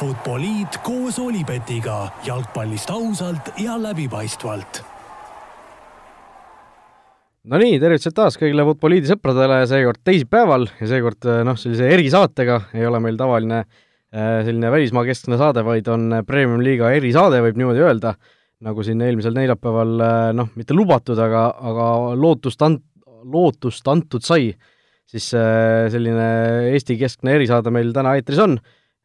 Futboliit koos Olipetiga jalgpallist ausalt ja läbipaistvalt. Nonii, tervitused taas kõigile Futboliidi sõpradele, seekord teisipäeval ja seekord noh, sellise erisaatega, ei ole meil tavaline äh, selline välismaakeskne saade, vaid on Premium-liiga erisaade, võib niimoodi öelda, nagu siin eelmisel neljapäeval äh, noh, mitte lubatud, aga, aga lootust ant-, lootust antud sai, siis selline Eesti-keskne erisaade meil täna eetris on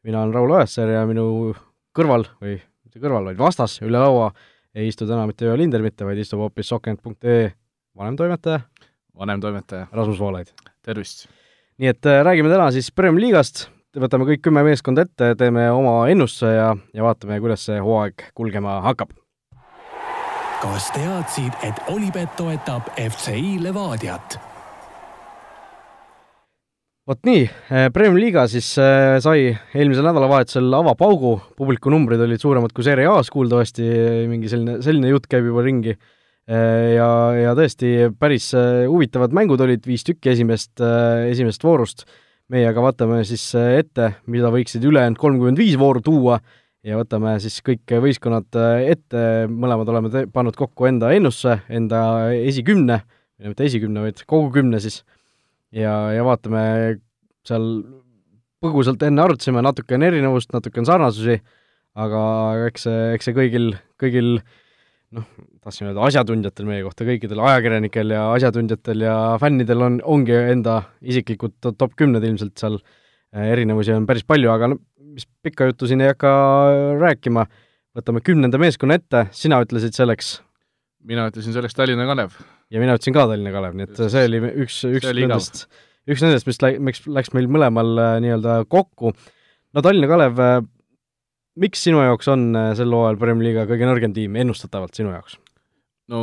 mina olen Raul Ojasäär ja minu kõrval või mitte kõrval, vaid vastas üle laua ei istu täna mitte Joel Linder mitte, vaid istub hoopis sokent.ee vanemtoimetaja. vanemtoimetaja. Rasmus Voolaid. tervist! nii et äh, räägime täna siis Premier Liigast, võtame kõik kümme meeskonda ette, teeme oma ennustuse ja, ja vaatame, kuidas see hooaeg kulgema hakkab. kas teadsid, et Olipet toetab FCI Levadiat? Vot nii, eh, Premiumi liiga siis äh, sai eelmisel nädalavahetusel avapaugu, publikunumbrid olid suuremad kui Serie A-s kuuldavasti, mingi selline, selline jutt käib juba ringi. Ja, ja tõesti päris huvitavad mängud olid, viis tükki esimest, esimesest voorust. meie aga vaatame siis ette, mida võiksid ülejäänud kolmkümmend viis vooru tuua ja võtame siis kõik võistkonnad ette, mõlemad oleme pannud kokku enda ennustuse, enda esikümne, mitte esikümne, vaid kogu kümne siis. Ja, ja vaatame, seal põgusalt enne arutasime, natuke on erinevust, natuke on sarnasusi, aga eks see, eks see kõigil, kõigil noh, tahtsin öelda asjatundjatel meie kohta, kõikidel ajakirjanikel ja asjatundjatel ja fännidel on, ongi enda isiklikud top kümned ilmselt seal, erinevusi on päris palju, aga no mis pikka juttu siin ei hakka rääkima, võtame kümnenda meeskonna ette, sina ütlesid selleks? mina ütlesin selleks Tallinna Kalev. Ja mina ütlesin ka Tallinna Kalev, nii et see oli üks, üks nendest, üks nendest, mis lä-, miks läks meil mõlemal äh, nii-öelda kokku. no Tallinna Kalev, äh, miks sinu jaoks on äh, sel hooajal Premier League'i kõige nõrgem tiim ennustatavalt sinu jaoks? no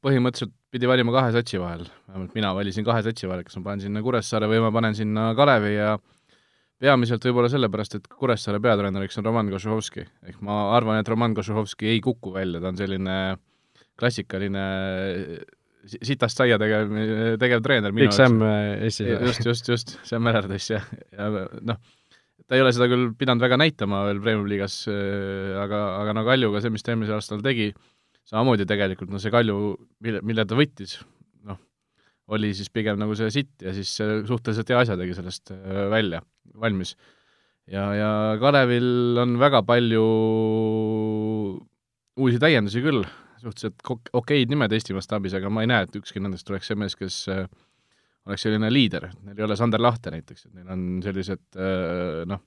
põhimõtteliselt pidi valima kahe satsi vahel, vähemalt mina valisin kahe satsi vahel, kas ma panen sinna Kuressaare või ma panen sinna Kalevi ja peamiselt võib-olla sellepärast, et Kuressaare peatreeneriks on Roman Košuhovski. ehk ma arvan, et Roman Košuhovski ei kuku välja, ta on selline klassikaline sitast saia tegev, tegev treener Big Sam Eestis. just, just, just, Sam Merardis ja, ja noh, ta ei ole seda küll pidanud väga näitama veel Premium-liigas, aga, aga no Kaljuga see, mis ta eelmisel aastal tegi, samamoodi tegelikult no see Kalju, mille, mille ta võttis, noh, oli siis pigem nagu see sitt ja siis suhteliselt hea asja tegi sellest välja, valmis. ja, ja Kalevil on väga palju uusi täiendusi küll, suhteliselt okeid nimed Eesti mastaabis, aga ma ei näe, et ükski nendest oleks see mees, kes äh, oleks selline liider, neil ei ole Sander Lahte näiteks, et neil on sellised äh, noh,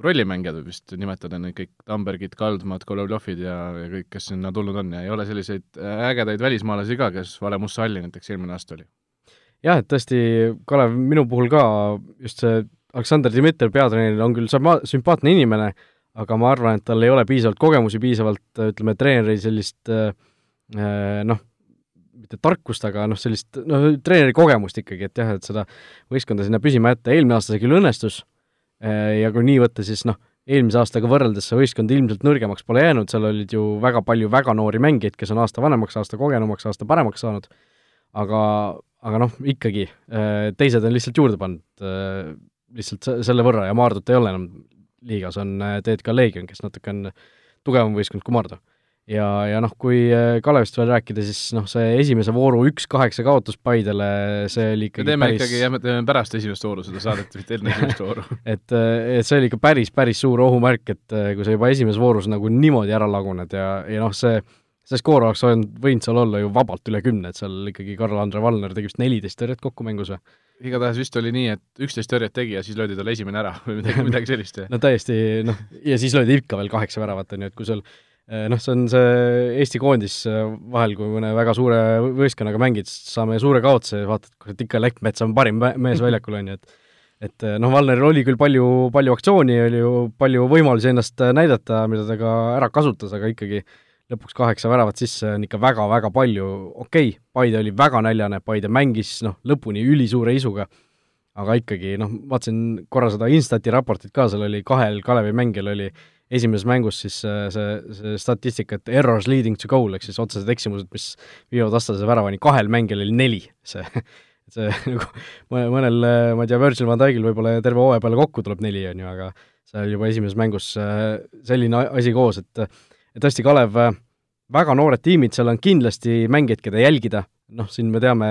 rollimängijad võib vist nimetada neid kõik, Tambergid, Kaldmad, Golovjovid ja, ja kõik, kes sinna tulnud on. Ja ei ole selliseid äh, ägedaid välismaalasi ka, kes Vale Mussalli näiteks eelmine aasta oli. jah, et tõesti, Kalev, minu puhul ka just see Aleksandr Dmitrijev peatreener on küll sümpaatne inimene, aga ma arvan, et tal ei ole piisavalt kogemusi, piisavalt ütleme, treeneri sellist äh, äh, noh, mitte tarkust, aga noh, sellist noh, treeneri kogemust ikkagi, et jah, et seda võistkonda sinna püsima jätta, eelmine aasta see küll õnnestus äh, ja kui nii võtta, siis noh, eelmise aastaga võrreldes see võistkond ilmselt nõrgemaks pole jäänud, seal olid ju väga palju väga noori mängijaid, kes on aasta vanemaks, aasta kogenumaks, aasta paremaks saanud, aga, aga noh, ikkagi teised on lihtsalt juurde pannud lihtsalt selle võrra ja Maardut ei ole enam liigas on TTK äh, Leegion, kes natuke on tugevam võistkond kui Mardu. ja, ja noh, kui äh, Kalevist veel rääkida, siis noh, see esimese vooru üks-kaheksa kaotus Paidele, see oli ikkagi me teeme päris... ikkagi, jah, me teeme pärast esimest vooru seda saadet, mitte enne esimest vooru et, äh, et see oli ikka päris, päris suur ohumärk, et kui sa juba esimeses voorus nagu niimoodi ära laguned ja, ja noh, see see skoor oleks olnud, võinud seal olla ju vabalt üle kümne, et seal ikkagi Karl-Andre Valner tegi vist neliteist tõrjet kokku mängus või? Igatahes vist oli nii, et üksteist tõrjet tegi ja siis löödi talle esimene ära või midagi, midagi sellist. no täiesti, noh, ja siis löödi ikka veel kaheksa väravat, on ju, et kui sul eh, noh, see on see Eesti koondis eh, vahel, kui mõne väga suure võistkonnaga mängid, saame suure kaotuse, vaatad, kurat ikka Lekkmets on parim mees väljakul, on ju, et et eh, noh, Valneril oli küll palju, palju aktsiooni, oli ju palju võimalusi ennast näidata, mida ta ka ära kasutas, aga ikkagi äh, lõpuks kaheksa väravat sisse on ikka väga-väga palju, okei okay,, Paide oli väga näljane, Paide mängis noh, lõpuni ülisuure isuga, aga ikkagi noh, vaatasin korra seda Instati raportit ka, seal oli kahel Kalevi mängijal oli esimeses mängus siis see, see, see statistika, et errors leading to goal, ehk siis otsesed eksimused, mis viivad vastase väravani, kahel mängijal oli neli, see see nagu mõnel, ma ei tea, Virgil van Dijkil võib-olla terve hooaja peale kokku tuleb neli, on ju, aga seal juba esimeses mängus äh, selline asi koos, et et tõesti, Kalev, äh, väga noored tiimid, seal on kindlasti mängijaid, keda jälgida, noh, siin me teame,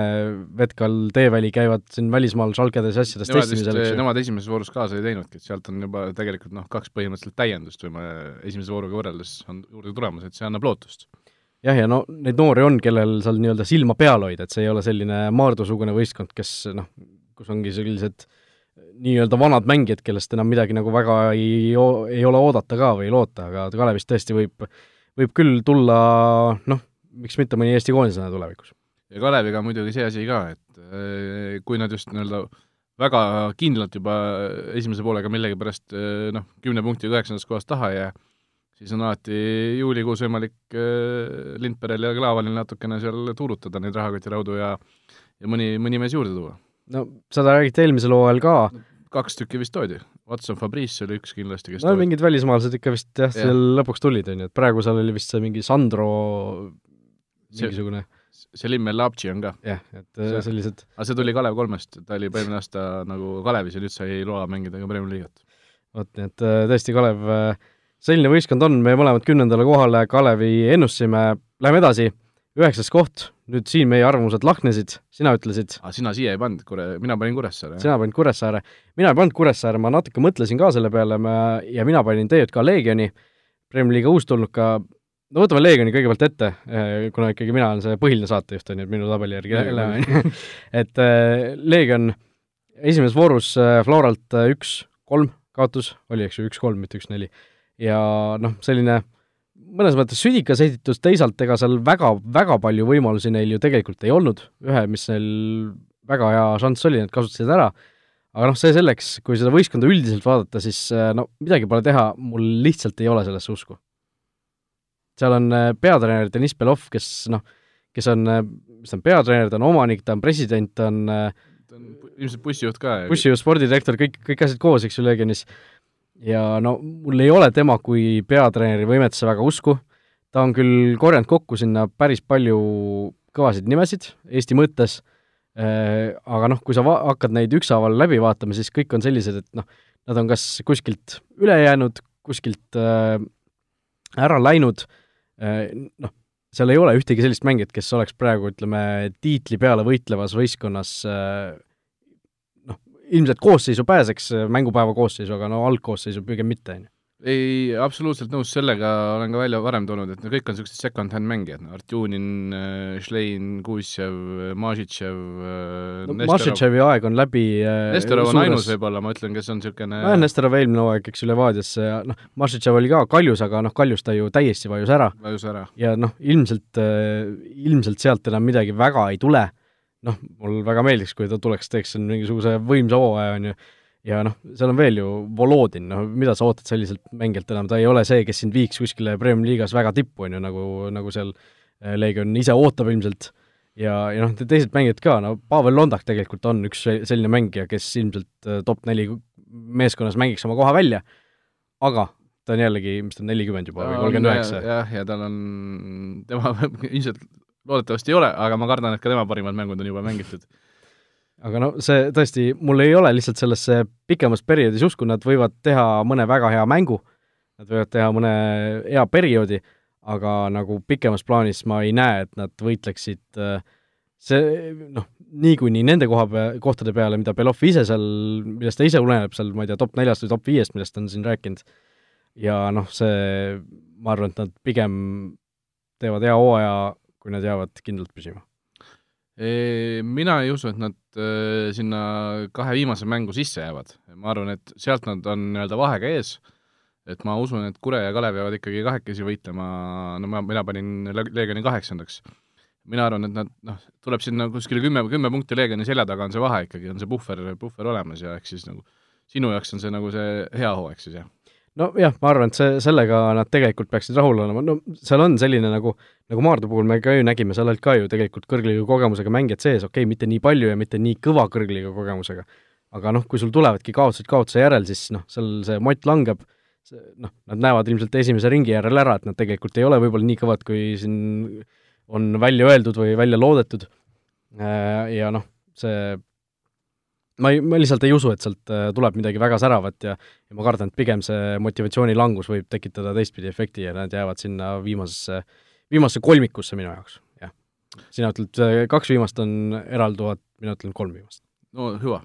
Vetkal, Teeväli käivad siin välismaal šalkedes ja asjades testimisel. Nemad esimeses voorus kaasa ei teinudki, et sealt on juba tegelikult noh, kaks põhimõtteliselt täiendust võime esimese vooruga võrreldes on juurde tulemas, et see annab lootust. jah, ja no neid noori on, kellel seal nii-öelda silma peal hoida, et see ei ole selline Maardu-sugune võistkond, kes noh, kus ongi sellised nii-öelda vanad mängijad, kellest enam midagi nagu väga ei, ei ole oodata ka või loota, aga Kalevist tõesti võib, võib küll tulla noh, miks mitte mõni Eesti koondislane tulevikus. ja Kaleviga muidugi see asi ka, et eh, kui nad just nii-öelda väga kindlalt juba esimese poolega millegipärast eh, noh, kümne punktiga üheksandast kohast taha ei jää, siis on alati juulikuus võimalik eh, Lindperel ja Klaavanil natukene seal tuurutada neid rahakotiraudu ja ja mõni, mõni mees juurde tuua no seda räägiti eelmisel hooajal ka. kaks tükki vist toodi, Watson Fabrice oli üks kindlasti, kes no toodi. mingid välismaalased ikka vist jah ja., seal lõpuks tulid, on ju, et praegu seal oli vist see mingi Sandro mingisugune Selim El-Abdi on ka. jah, et see, sellised aga see tuli Kalev kolmest, ta oli eelmine aasta nagu Kalevis ja nüüd sai loa mängida ka Premiumi liigat. vot, nii et äh, tõesti, Kalev, äh, selline võistkond on, me mõlemad kümnendale kohale Kalevi ennustasime, läheme edasi, üheksas koht, nüüd siin meie arvamused lahknesid, sina ütlesid. Sina siia ei pannud, Kure-, mina panin Kuressaare. sina panid Kuressaare, mina ei pannud Kuressaare, ma natuke mõtlesin ka selle peale, ma, ja mina panin TJK Leegioni, Premier League'i uustulnuka, no võtame Leegioni kõigepealt ette, eh, kuna ikkagi mina olen see põhiline saatejuht, on ju, et minu tabeli järgi jälle, on ju, et äh, Leegion esimeses voorus äh, Floralt üks-kolm kaotus, oli eks ju, üks-kolm, mitte üks-neli. ja noh, selline mõnes mõttes südikas esitus, teisalt ega seal väga, väga palju võimalusi neil ju tegelikult ei olnud, ühe, mis neil väga hea šanss oli, nad kasutasid ära, aga noh, see selleks, kui seda võistkonda üldiselt vaadata, siis äh, no midagi pole teha, mul lihtsalt ei ole sellesse usku. seal on äh, peatreener Deniss Belov, kes noh, kes on, äh, mis ta on, peatreener, ta on omanik, ta on president, ta on ta on ilmselt bussijuht ka. bussijuht, spordidirektor, kõik, kõik asjad koos, eks ju, Legionis ja no mul ei ole tema kui peatreeneri võimetesse väga usku, ta on küll korjanud kokku sinna päris palju kõvasid nimesid Eesti mõttes äh,, aga noh, kui sa va-, hakkad neid ükshaaval läbi vaatama, siis kõik on sellised, et noh, nad on kas kuskilt üle jäänud, kuskilt äh, ära läinud äh,, noh, seal ei ole ühtegi sellist mängijat, kes oleks praegu, ütleme, tiitli peale võitlevas võistkonnas äh, ilmselt koosseisu pääseks, mängupäeva koosseisu, aga no algkoosseisu pigem mitte, on ju ei, absoluutselt nõus sellega, olen ka välja varem toonud, et no kõik on niisugused second-hand mängijad, no Artjunin, äh, Šlein, Kuusjev, Mažitšev äh, no, Mažitševi aeg on läbi äh, Nestorov on ainus võib-olla, ma ütlen, kes on niisugune nojah, Nestorov eelmine hooaeg, eks ju, Levadiasse ja noh, Mažitšev oli ka kaljus, aga noh, kaljus ta ju täiesti vajus ära. vajus ära. ja noh, ilmselt, ilmselt sealt enam midagi väga ei tule noh, mul väga meeldiks, kui ta tuleks, teeks mingisuguse võimsa hooaja, on ju, ja noh, seal on veel ju Volodin, noh, mida sa ootad selliselt mängilt enam, ta ei ole see, kes sind viiks kuskile Premiumi liigas väga tippu, on ju, nagu, nagu seal äh, Leegion ise ootab ilmselt, ja, ja noh, teised mängijad ka, no Pavel Londak tegelikult on üks selline mängija, kes ilmselt äh, top neli meeskonnas mängiks oma koha välja, aga ta on jällegi, mis ta on, nelikümmend juba või kolmkümmend üheksa. jah, ja tal on, tema ilmselt loodetavasti ei ole, aga ma kardan, et ka tema parimad mängud on juba mängitud. aga no see tõesti, mul ei ole lihtsalt sellesse pikemas perioodis usku, nad võivad teha mõne väga hea mängu, nad võivad teha mõne hea perioodi, aga nagu pikemas plaanis ma ei näe, et nad võitleksid äh, see noh, niikuinii nende koha pea, kohtade peale, mida Belov ise seal, millest ta ise uneneb seal, ma ei tea, top neljast või top viiest, millest ta on siin rääkinud, ja noh, see, ma arvan, et nad pigem teevad hea hooaja kui nad jäävad kindlalt püsima? Mina ei usu, et nad äh, sinna kahe viimase mängu sisse jäävad. ma arvan, et sealt nad on nii-öelda vahega ees, et ma usun, et Kure ja Kalev jäävad ikkagi kahekesi võitlema, no ma, mina panin Leegioni kaheksandaks. mina arvan, et nad noh, tuleb sinna kuskile kümme, kümme punkti Leegioni selja taga on see vahe ikkagi, on see puhver, puhver olemas ja ehk siis nagu sinu jaoks on see nagu see hea hooaeg siis, jah? Nojah, ma arvan, et see, sellega nad tegelikult peaksid rahul olema, no seal on selline nagu, nagu Maardu puhul me ka ju nägime, seal olid ka ju tegelikult kõrgliiga kogemusega mängijad sees, okei okay,, mitte nii palju ja mitte nii kõva kõrgliiga kogemusega, aga noh, kui sul tulevadki kaotused kaotuse järel, siis noh, seal see mott langeb, noh, nad näevad ilmselt esimese ringi järel ära, et nad tegelikult ei ole võib-olla nii kõvad, kui siin on välja öeldud või välja loodetud, äh, ja noh, see ma ei, ma lihtsalt ei usu, et sealt äh, tuleb midagi väga säravat ja ja ma kardan, et pigem see motivatsiooni langus võib tekitada teistpidi efekti ja nad jäävad sinna viimasesse, viimasesse kolmikusse minu jaoks, jah. sina ütled, äh, kaks viimast on eralduvad, mina ütlen kolm viimast. no hüva.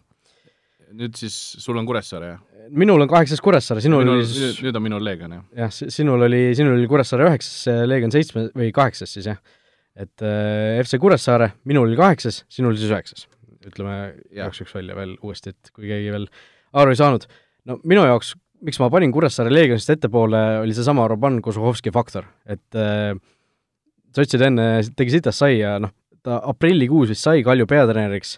nüüd siis sul on Kuressaare, jah? minul on kaheksas Kuressaare, sinul minul, oli siis nüüd on minul Leegion, jah? jah, sinul oli, sinul oli Kuressaare üheksas, Leegion seitsme või kaheksas siis jah. et äh, FC Kuressaare, minul oli kaheksas, sinul siis üheksas ütleme igaks juhuks välja veel uuesti, et kui keegi veel aru ei saanud. no minu jaoks, miks ma panin Kuressaare Leegionist ettepoole, oli seesama Roman Kozuhovski faktor, et äh, sa ütlesid enne, tegi sitast sai ja noh, ta aprillikuus vist sai Kalju peatreeneriks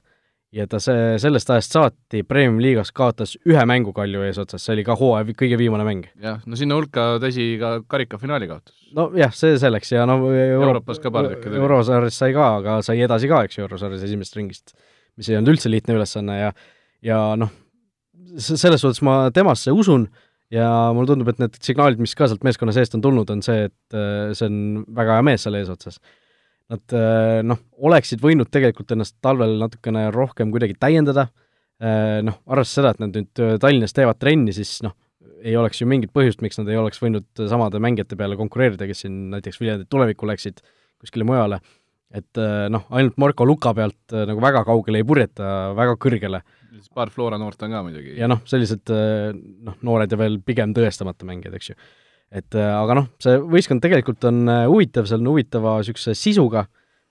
ja ta see, sellest ajast saati Premium-liigas kaotas ühe mängu Kalju eesotsas, see oli ka hooaja kõige viimane mäng. jah, no sinna hulka tõsi ka karikafinaali kaotus. nojah, see selleks ja no Euro Euroopas ka paar tükki tuli. eurosarjas sai ka, aga sai edasi ka, eks ju, eurosarjas esimesest ringist mis ei olnud üldse lihtne ülesanne ja ja noh, selles suhtes ma temasse usun ja mulle tundub, et need signaalid, mis ka sealt meeskonna seest on tulnud, on see, et äh, see on väga hea mees seal eesotsas. Nad äh, noh, oleksid võinud tegelikult ennast talvel natukene rohkem kuidagi täiendada, äh, noh, arvestades seda, et nad nüüd Tallinnas teevad trenni, siis noh, ei oleks ju mingit põhjust, miks nad ei oleks võinud samade mängijate peale konkureerida, kes siin näiteks Viljandi tulevikku läksid kuskile mujale et äh, noh, ainult Marko Luka pealt äh, nagu väga kaugele ei purjeta, väga kõrgele. paar Flora noort on ka muidugi. ja noh, sellised äh, noh, noored ja veel pigem tõestamata mängijad, eks ju. et aga noh, see võistkond tegelikult on huvitav, seal on huvitava niisuguse sisuga,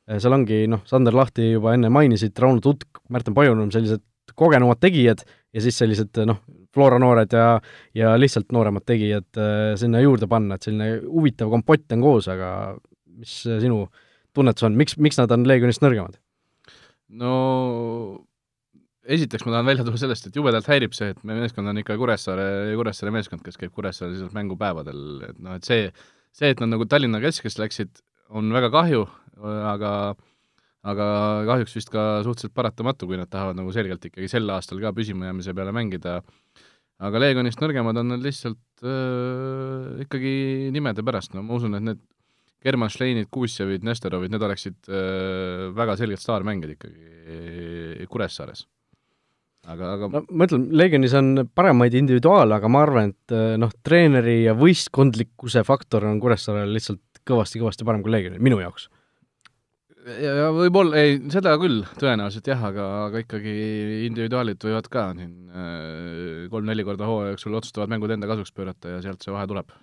seal ongi noh, Sander Lahti juba enne mainisid, Rauno Tutk, Märten Pajunum, sellised kogenumad tegijad ja siis sellised noh, Flora noored ja, ja lihtsalt nooremad tegijad sinna juurde panna, et selline huvitav kompott on koos, aga mis sinu äh, tunnetus on, miks, miks nad on Leegionist nõrgemad? no esiteks ma tahan välja tuua sellest, et jubedalt häirib see, et meie meeskond on ikka Kuressaare, Kuressaare meeskond, kes käib Kuressaares mängupäevadel, et noh, et see, see, et nad nagu Tallinna keskeks läksid, on väga kahju, aga aga kahjuks vist ka suhteliselt paratamatu, kui nad tahavad nagu selgelt ikkagi sel aastal ka püsimajäämise peale mängida, aga Leegionist nõrgemad on nad lihtsalt äh, ikkagi nimede pärast, no ma usun, et need German Schleinid, Kuusjevid, Nestorovid, need oleksid äh, väga selged staarmängijad ikkagi Kuressaares. aga, aga no ma ütlen, Legionis on paremaid individuaale, aga ma arvan, et äh, noh, treeneri ja võistkondlikkuse faktor on Kuressaarel lihtsalt kõvasti-kõvasti parem kui Legionil, minu jaoks. ja, ja võib-olla, ei, seda küll, tõenäoliselt jah, aga, aga ikkagi individuaalid võivad ka siin äh, kolm-neli korda hooaja jooksul otsustavad mängud enda kasuks pöörata ja sealt see vahe tuleb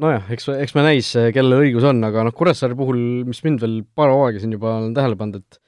nojah, eks, eks me näis, kellel õigus on, aga noh, Kuressaare puhul, mis mind veel paar hooaega siin juba olen tähele pannud, et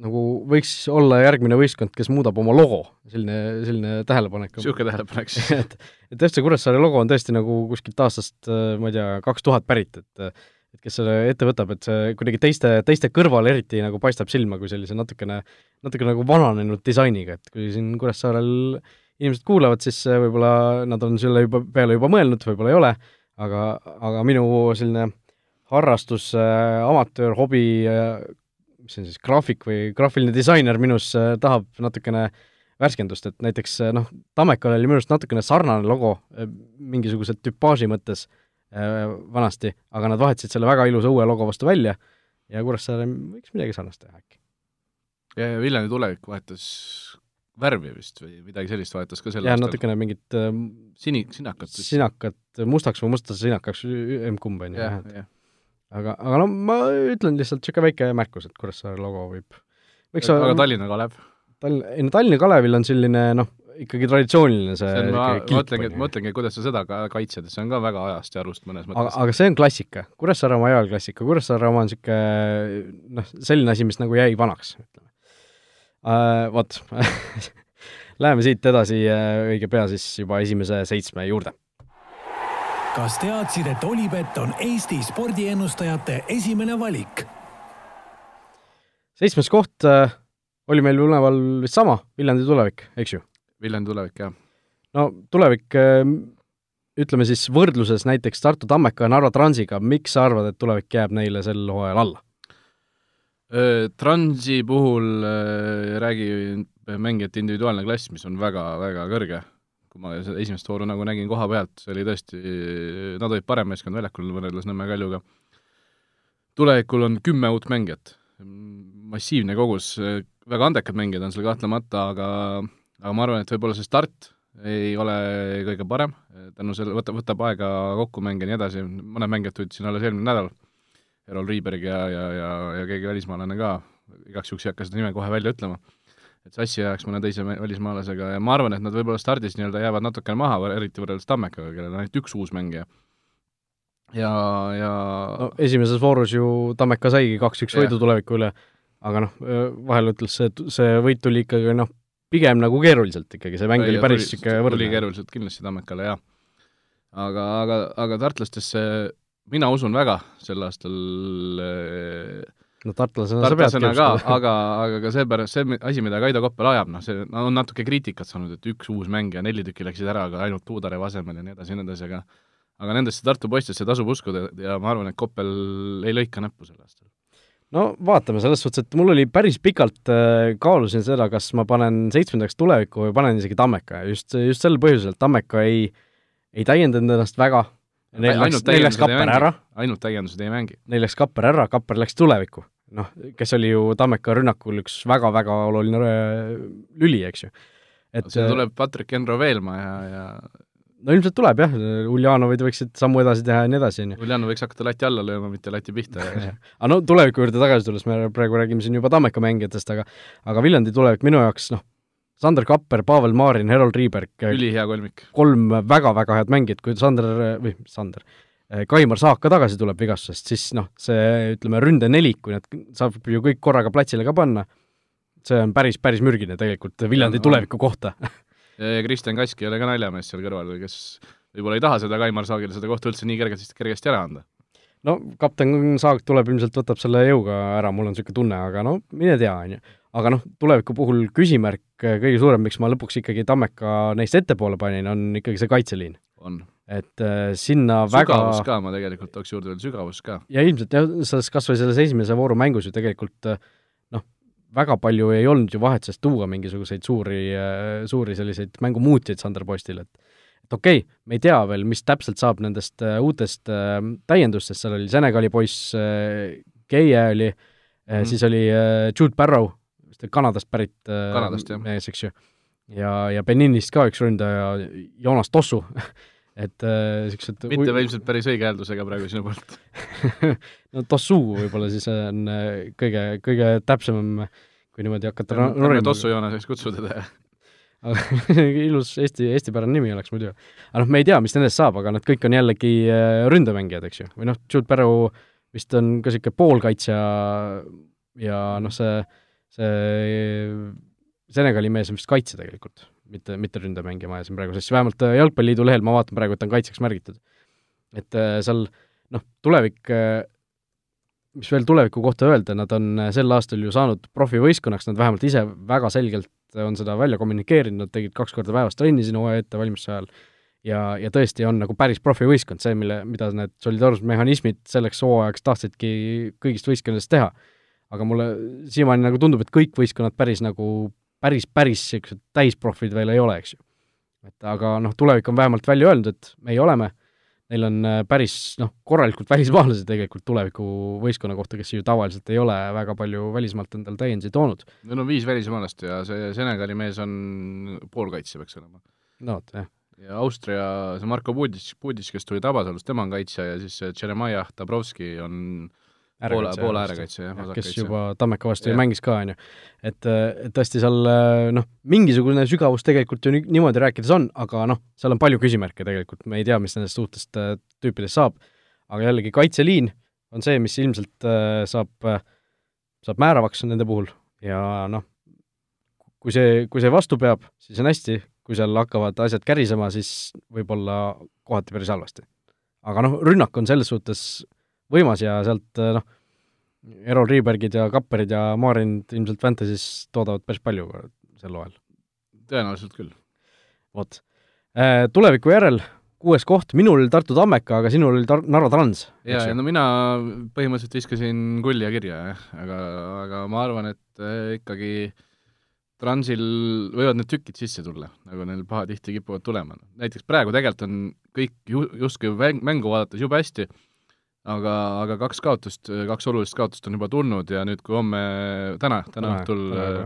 nagu võiks olla järgmine võistkond, kes muudab oma logo, selline, selline tähelepanek. niisugune tähelepanek siis et, et FC Kuressaare logo on tõesti nagu kuskilt aastast, ma ei tea, kaks tuhat pärit, et et kes selle ette võtab, et see kuidagi teiste, teiste kõrval eriti nagu paistab silma kui sellise natukene, natuke nagu vananenud disainiga, et kui siin Kuressaarel inimesed kuulavad, siis võib-olla nad on selle juba, peale juba mõelnud, võib-olla ei ole aga, aga minu selline harrastus äh,, amatöör, hobi äh,, mis see on siis, graafik või graafiline disainer minus äh, tahab natukene värskendust, et näiteks äh, noh, Tammekal oli minu arust natukene sarnane logo äh, mingisuguse tüpaaži mõttes äh, vanasti, aga nad vahetasid selle väga ilusa uue logo vastu välja ja Kuressaare võiks midagi sarnast teha äkki. ja Viljandi tulevik vahetas värvi vist või midagi sellist vahetas ka sel aastal? natukene mingit äh, sini, sinakat sinakat mustaks või mustast sinakaks, emb-kumb on ju, aga, aga no ma ütlen lihtsalt niisugune väike märkus, et Kuressaare logo võib, võiks aga Tallinna Kalev? Tallinn, ei no Tallinna Kalevil on selline noh, ikkagi traditsiooniline see, see on, ma mõtlengi, et mõtlengi, kuidas sa seda ka kaitsed, et see on ka väga ajast ja arust mõnes mõttes. aga, aga see on klassika, Kuressaare oma ajal klassika, Kuressaare oma on niisugune noh, selline asi, mis nagu jäi vanaks, ütleme. Vot Läheme siit edasi äh, õige pea siis juba esimese seitsme juurde. kas teadsid, et Olipet on Eesti spordiennustajate esimene valik? seitsmes koht äh, oli meil üleval vist sama, Viljandi tulevik, eks ju? Viljandi tulevik, jah. no tulevik äh, ütleme siis võrdluses näiteks Tartu Tammeka ja Narva Transiga, miks sa arvad, et tulevik jääb neile sel hooajal alla? Transi puhul räägi mängijate individuaalne klass, mis on väga-väga kõrge. kui ma seda esimest vooru nagu nägin koha pealt, see oli tõesti, nad olid parem meeskond väljakul võrreldes Nõmme Kaljuga. tulevikul on kümme uut mängijat, massiivne kogus, väga andekad mängijad on seal kahtlemata, aga aga ma arvan, et võib-olla see start ei ole kõige parem, tänu selle, võtab, võtab aega kokku mängida ja nii edasi, mõned mängijad tulid siin alles eelmine nädal, Errol Riiberg ja, ja, ja, ja keegi välismaalane ka, igaks juhuks ei hakka seda nime kohe välja ütlema, et sassi ajaks mõne teise välismaalasega ja ma arvan, et nad võib-olla stardis nii-öelda jäävad natukene maha, eriti võrreldes Tammekaga, kellel on ainult üks uus mängija. ja, ja no esimeses voorus ju Tammeka saigi kaks-üks võidu tuleviku üle, aga noh, vahel ütles see, see võit tuli ikkagi noh, pigem nagu keeruliselt ikkagi, see mäng oli päris niisugune võrdne. tuli keeruliselt kindlasti Tammekale, jah. aga, aga, aga tartlastesse mina usun väga sel aastal no tartlasena sa peadki ka, aga, aga ka seepärast, see asi, mida Kaido Koppel ajab, noh, see on natuke kriitikat saanud, et üks uus mängija, neli tükki läksid ära, aga ainult Tuudarev asemel ja nii edasi ja nii edasi, aga aga nendesse Tartu poistesse tasub uskuda ja ma arvan, et Koppel ei lõika näppu sel aastal. No vaatame, selles suhtes, et mul oli päris pikalt äh,, kaalusin seda, kas ma panen seitsmendaks tulevikku või panen isegi Tammeka ja just, just sel põhjusel, et Tammeka ei, ei täiendanud ennast väga, neil läks, neil läks Kapper ära. ainult täiendused ei mängi. Neil läks Kapper ära, Kapper läks tulevikku. noh, kes oli ju Tammeka rünnakul üks väga-väga oluline äh, lüli, eks ju. et no, siin tuleb Patrick Enro Veelmaa ja, ja no ilmselt tuleb jah, Uljanovid võiksid sammu edasi teha ja nii edasi, on ju. Uljanov võiks hakata lati alla lööma, mitte lati pihta aga no tuleviku juurde tagasi tulles, me praegu räägime siin juba Tammeka mängijatest, aga aga Viljandi tulevik minu jaoks, noh, Sander Kapper, Pavel Marin, Herold Riiberg ülihea kolmik. kolm väga-väga head mängijat, kui Sander, või Sander, Kaimar Saak ka tagasi tuleb vigastusest, siis noh, see ütleme, ründenelik, kui nad saab ju kõik korraga platsile ka panna, see on päris, päris mürgine tegelikult Viljandi tuleviku kohta ja Kristjan Kask ei ole ka naljamees seal kõrval, kes võib-olla ei taha seda Kaimar Saagile seda kohta üldse nii kergesti, kergesti ära anda. no kapten Saag tuleb ilmselt, võtab selle jõuga ära, mul on niisugune tunne, aga no mine tea, on ju. Aga noh, tuleviku puhul küsimärk kõige suurem, miks ma lõpuks ikkagi Tammeka neist ettepoole panin, on ikkagi see kaitseliin. on et äh, sinna sügavus väga sügavus ka, ma tegelikult tooks juurde veel sügavus ka. ja ilmselt jah, selles kas või selles esimese vooru mängus ju tegelikult äh, väga palju ei olnud ju vahet, sest tuua mingisuguseid suuri, suuri selliseid mängumuutjaid Sander Postil, et et okei okay,, me ei tea veel, mis täpselt saab nendest uh, uutest uh, täiendustest, seal oli Senegali poiss uh,, Keie oli mm, -hmm. siis oli uh, Jude Barrow, vist Kanadast pärit uh, Kanadast, mees, eks ju. ja, ja Beninist ka üks ründaja, Joonas Tossu et äh, mitte või... ilmselt päris õige hääldusega praegu sinu poolt no Tossu võib-olla siis on äh, kõige, kõige täpsem, kui niimoodi hakata norima. Tossu Joonaseks kutsuda teda ilus eesti, eestipärane nimi oleks muidu. aga noh, me ei tea, mis nendest saab, aga nad kõik on jällegi äh, ründemängijad, eks ju, või noh, Jude Barrow vist on ka niisugune poolkaitsja ja noh, see, see Senegali mees on vist kaitse tegelikult mitte, mitte ründemängija ma ajasin praegu, sest vähemalt äh, Jalgpalliliidu lehel ma vaatan praegu, et ta on kaitseks märgitud. et äh, seal noh, tulevik, äh, mis veel tuleviku kohta öelda, nad on sel aastal ju saanud profivõistkonnaks, nad vähemalt ise väga selgelt on seda välja kommunikeerinud, nad tegid kaks korda päevas trenni siin hooaja ette valmistuse ajal, ja, ja tõesti on nagu päris profivõistkond, see, mille, mida need solidaarsusmehhanismid selleks hooajaks tahtsidki kõigist võistkondadest teha. Aga mulle siiamaani nagu tundub, et kõik võistkonnad päris nagu päris, päris niisugused täisprofid veel ei ole, eks ju. et aga noh, tulevik on vähemalt välja öelnud, et meie oleme, neil on äh, päris noh, korralikult välismaalasi tegelikult tuleviku võistkonna kohta, kes ju tavaliselt ei ole väga palju välismaalt endale täiendusi toonud. Neil on viis välismaalast ja see Senegali mees on poolkaitsja, peaks olema. no vot, jah ja Austria, see Marko Pudic, Pudic, kes tuli Tabasalust, tema on kaitsja ja siis Jeremiah Dabrowski on poole, poole äärekaitse, jah, kes juba Tammeka vastu ju mängis ka, on ju. et, et tõesti seal noh, mingisugune sügavus tegelikult ju niimoodi rääkides on, aga noh, seal on palju küsimärke tegelikult, me ei tea, mis nendest uutest äh, tüüpidest saab, aga jällegi kaitseliin on see, mis ilmselt äh, saab, saab määravaks nende puhul. Ja noh, kui see, kui see vastu peab, siis on hästi, kui seal hakkavad asjad kärisema, siis võib olla kohati päris halvasti. aga noh, rünnak on selles suhtes võimas ja sealt noh, Errol Riibergid ja Kapperid ja Maarinid ilmselt Fantasy's toodavad päris palju sel hooajal. tõenäoliselt küll. vot. Äh, tuleviku järel kuues koht, minul oli Tartu Tammeka, aga sinul oli Tar-, Narva Trans. jaa, ja no mina põhimõtteliselt viskasin kulli ja kirja, jah, aga, aga ma arvan, et äh, ikkagi Transil võivad need tükid sisse tulla, nagu neil pahatihti kipuvad tulema. näiteks praegu tegelikult on kõik ju-, justkui mängu vaadates jube hästi, aga, aga kaks kaotust, kaks olulist kaotust on juba tulnud ja nüüd, kui homme, täna, täna õhtul äh,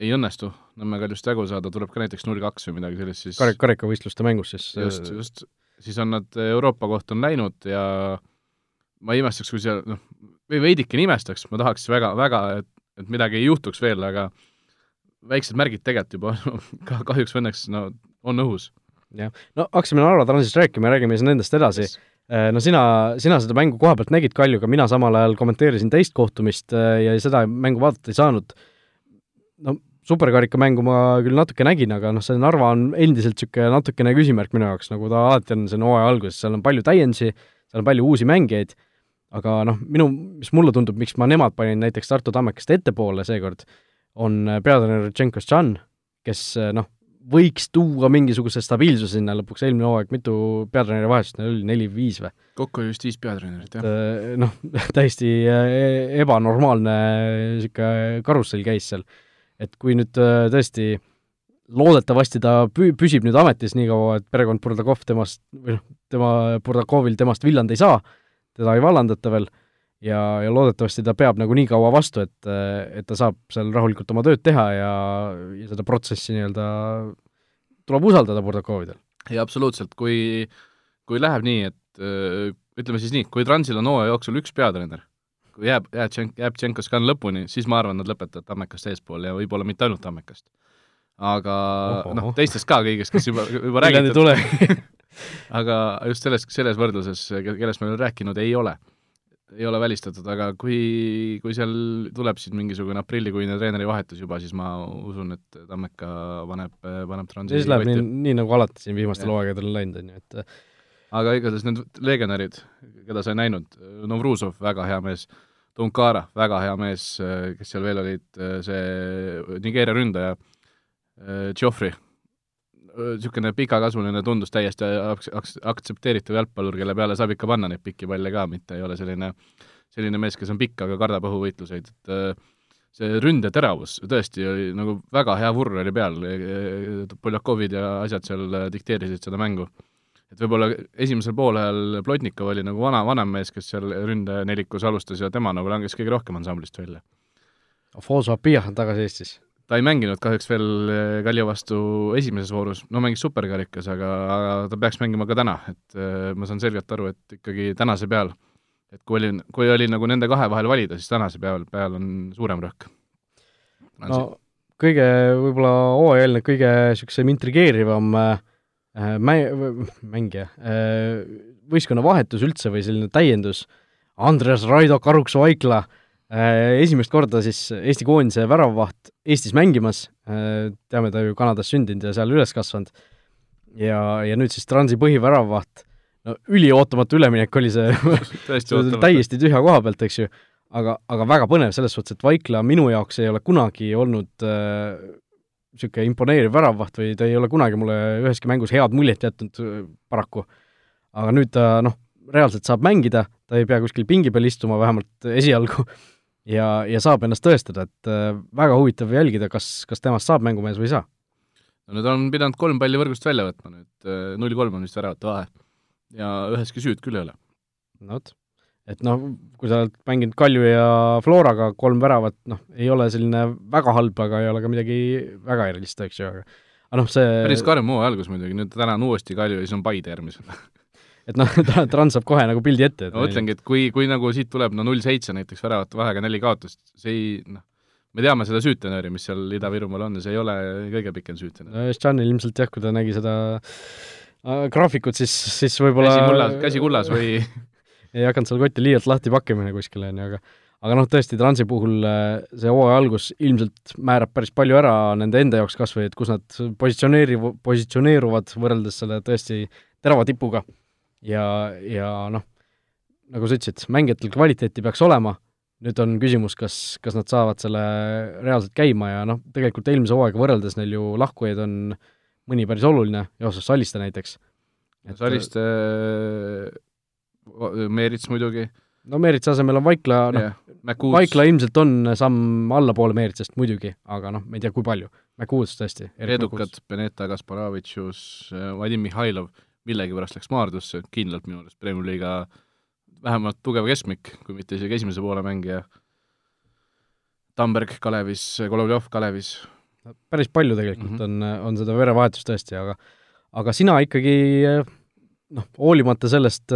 ei õnnestu Nõmme Kaljust jagu saada, tuleb ka näiteks null kaks või midagi sellist, siis Karik-, karikavõistluste mängus siis just, just, siis on nad Euroopa kohta on läinud ja ma ei imestaks, kui seal noh, või veidikene imestaks, ma tahaks väga, väga, et, et midagi ei juhtuks veel, aga väiksed märgid tegelikult juba ka kahjuks või õnneks no on õhus. jah, no hakkasime Narva Transist rääkima ja räägime siis nendest edasi. Yes. Äh, no sina, sina seda mängu koha pealt nägid Kaljuga, mina samal ajal kommenteerisin teist kohtumist äh, ja seda mängu vaadata ei saanud. no superkarikamängu ma küll natuke nägin, aga noh, see Narva on endiselt niisugune natukene küsimärk minu jaoks, nagu ta alati on siin hooaja alguses, seal on palju täiendusi, seal on palju uusi mängijaid, aga noh, minu, mis mulle tundub, miks ma nemad panin näiteks Tartu Tammekest ettepoole seekord, on peatreener Tšenkos Tšan, kes noh, võiks tuua mingisuguse stabiilsuse sinna lõpuks, eelmine hooaeg mitu peatreeneri vahetust neil oli, neli-viis või? kokku oli vist viis peatreenerit, jah. Äh, noh, täiesti äh, ebanormaalne niisugune karussell käis seal. et kui nüüd tõesti loodetavasti ta pü-, püsib nüüd ametis nii kaua, et perekond Burdakov temast, või noh, tema, Burdakovil temast villand ei saa, teda ei vallandata veel, ja, ja loodetavasti ta peab nagu nii kaua vastu, et, et ta saab seal rahulikult oma tööd teha ja, ja seda protsessi nii-öelda tuleb usaldada Burdakovidel. jaa, absoluutselt, kui, kui läheb nii, et ütleme siis nii, kui Transil on hooaja jooksul üks peatreener, kui jääb, jääb, jääb Tšenkoskan lõpuni, siis ma arvan, nad lõpetavad Tammekast eespool ja võib-olla mitte ainult Tammekast. aga noh, teistest ka kõigist, kes juba, juba räägitud. aga just selles, selles võrdluses, kellest me oleme rääkinud, ei ole ei ole välistatud, aga kui, kui seal tuleb siis mingisugune aprillikuine treenerivahetus juba, siis ma usun, et Tammeka paneb, paneb Transi siis läheb nii, nii nagu alati siin viimastel hooaegadel on läinud, on ju, et aga igatahes need legionärid, keda sa ei näinud, Novruzov, väga hea mees, Tunkara, väga hea mees, kes seal veel olid, see Nigeeria ründaja, Geoffrey, niisugune pikakasvuline, tundus täiesti aks-, aks-, aktsepteeritav jalgpallur, kelle peale saab ikka panna neid pikki palle ka, mitte ei ole selline, selline mees, kes on pikk, aga kardab õhuvõitluseid, et äh, see ründeteravus tõesti oli nagu väga hea vurr oli peal, Poljakovid ja asjad seal dikteerisid seda mängu. et võib-olla esimesel poolajal Plotnikov oli nagu vana, vanem mees, kes seal ründenelikus alustas ja tema nagu langes kõige rohkem ansamblist välja. Afonso Apia on tagasi Eestis ta ei mänginud kahjuks veel eh, Kalju vastu esimeses voorus, no mängis superkarikas, aga, aga ta peaks mängima ka täna, et äh, ma saan selgelt aru, et ikkagi tänase peal, et kui oli, kui oli nagu nende kahe vahel valida, siis tänase peal, peal on suurem rõhk. no kõige võib-olla hooajaeelne kõige niisugusem intrigeerivam äh, mä-, mängija äh,, võistkonna vahetus üldse või selline täiendus, Andres Raido Karuks-Vaikla Äh, esimest korda siis Eesti koondise väravvaht Eestis mängimas, äh, teame ta ju Kanadas sündinud ja seal üles kasvanud, ja, ja nüüd siis Transi põhiväravvaht, no üliootamatu üleminek oli see. Täiesti tühja koha pealt, eks ju, aga, aga väga põnev selles suhtes, et Vaikla minu jaoks ei ole kunagi olnud niisugune äh, imponeeriv väravvaht või ta ei ole kunagi mulle üheski mängus head muljet jätnud äh, paraku. aga nüüd ta noh, reaalselt saab mängida, ta ei pea kuskil pingi peal istuma, vähemalt esialgu ja, ja saab ennast tõestada, et äh, väga huvitav jälgida, kas, kas temast saab mängumees või ei saa. no nüüd on pidanud kolm palli võrgust välja võtma nüüd, äh, null kolm on vist väravate vahe. ja üheski süüd küll ei ole. no vot, et noh, kui sa oled mänginud Kalju ja Floraga kolm väravat, noh, ei ole selline väga halb, aga ei ole ka midagi väga erilist, eks ju, aga aga noh, see päris karm hooaja algus muidugi, nüüd täna on uuesti Kalju ja siis on Paide järgmisena et noh, Trans saab kohe nagu pildi ette. ma mõtlengi, et kui, kui nagu siit tuleb no null seitse näiteks väravate vahega neli kaotust, see ei noh, me teame seda süütenööri, mis seal Ida-Virumaal on ja see ei ole kõige pikem süütenöör. no Štšanil ilmselt jah, kui ta nägi seda äh, graafikut, siis, siis võib-olla käsi kullas, käsi kullas või ei hakanud seal kotti liialt lahti pakkima kuskile, on ju, aga aga noh, tõesti, Transi puhul äh, see hooaja algus ilmselt määrab päris palju ära nende enda jaoks kas või, et kus nad positsioneeriv-, positsioneeruvad võrreldes selle tõesti terava tipuga ja, ja noh, nagu sa ütlesid, mängijatel kvaliteeti peaks olema, nüüd on küsimus, kas, kas nad saavad selle reaalselt käima ja noh, tegelikult eelmise hooaega võrreldes neil ju lahkujaid on mõni päris oluline, Joosep Salliste näiteks. Salliste, Meerits muidugi. no Meeritsa asemel on Vaikla, noh yeah., Vaikla ilmselt on samm allapoole Meeritsast muidugi, aga noh, me ei tea, kui palju. Mäkuus tõesti. edukad, Beneta Kasparavitšus, Vadim Mihhailov millegipärast läks Maardusse, kindlalt minu arust Premiumi liiga vähemalt tugev keskmik, kui mitte isegi esimese poole mängija. Tamberg Kalevis, Golovjov Kalevis. päris palju tegelikult mm -hmm. on, on seda verevahetust tõesti, aga aga sina ikkagi noh, hoolimata sellest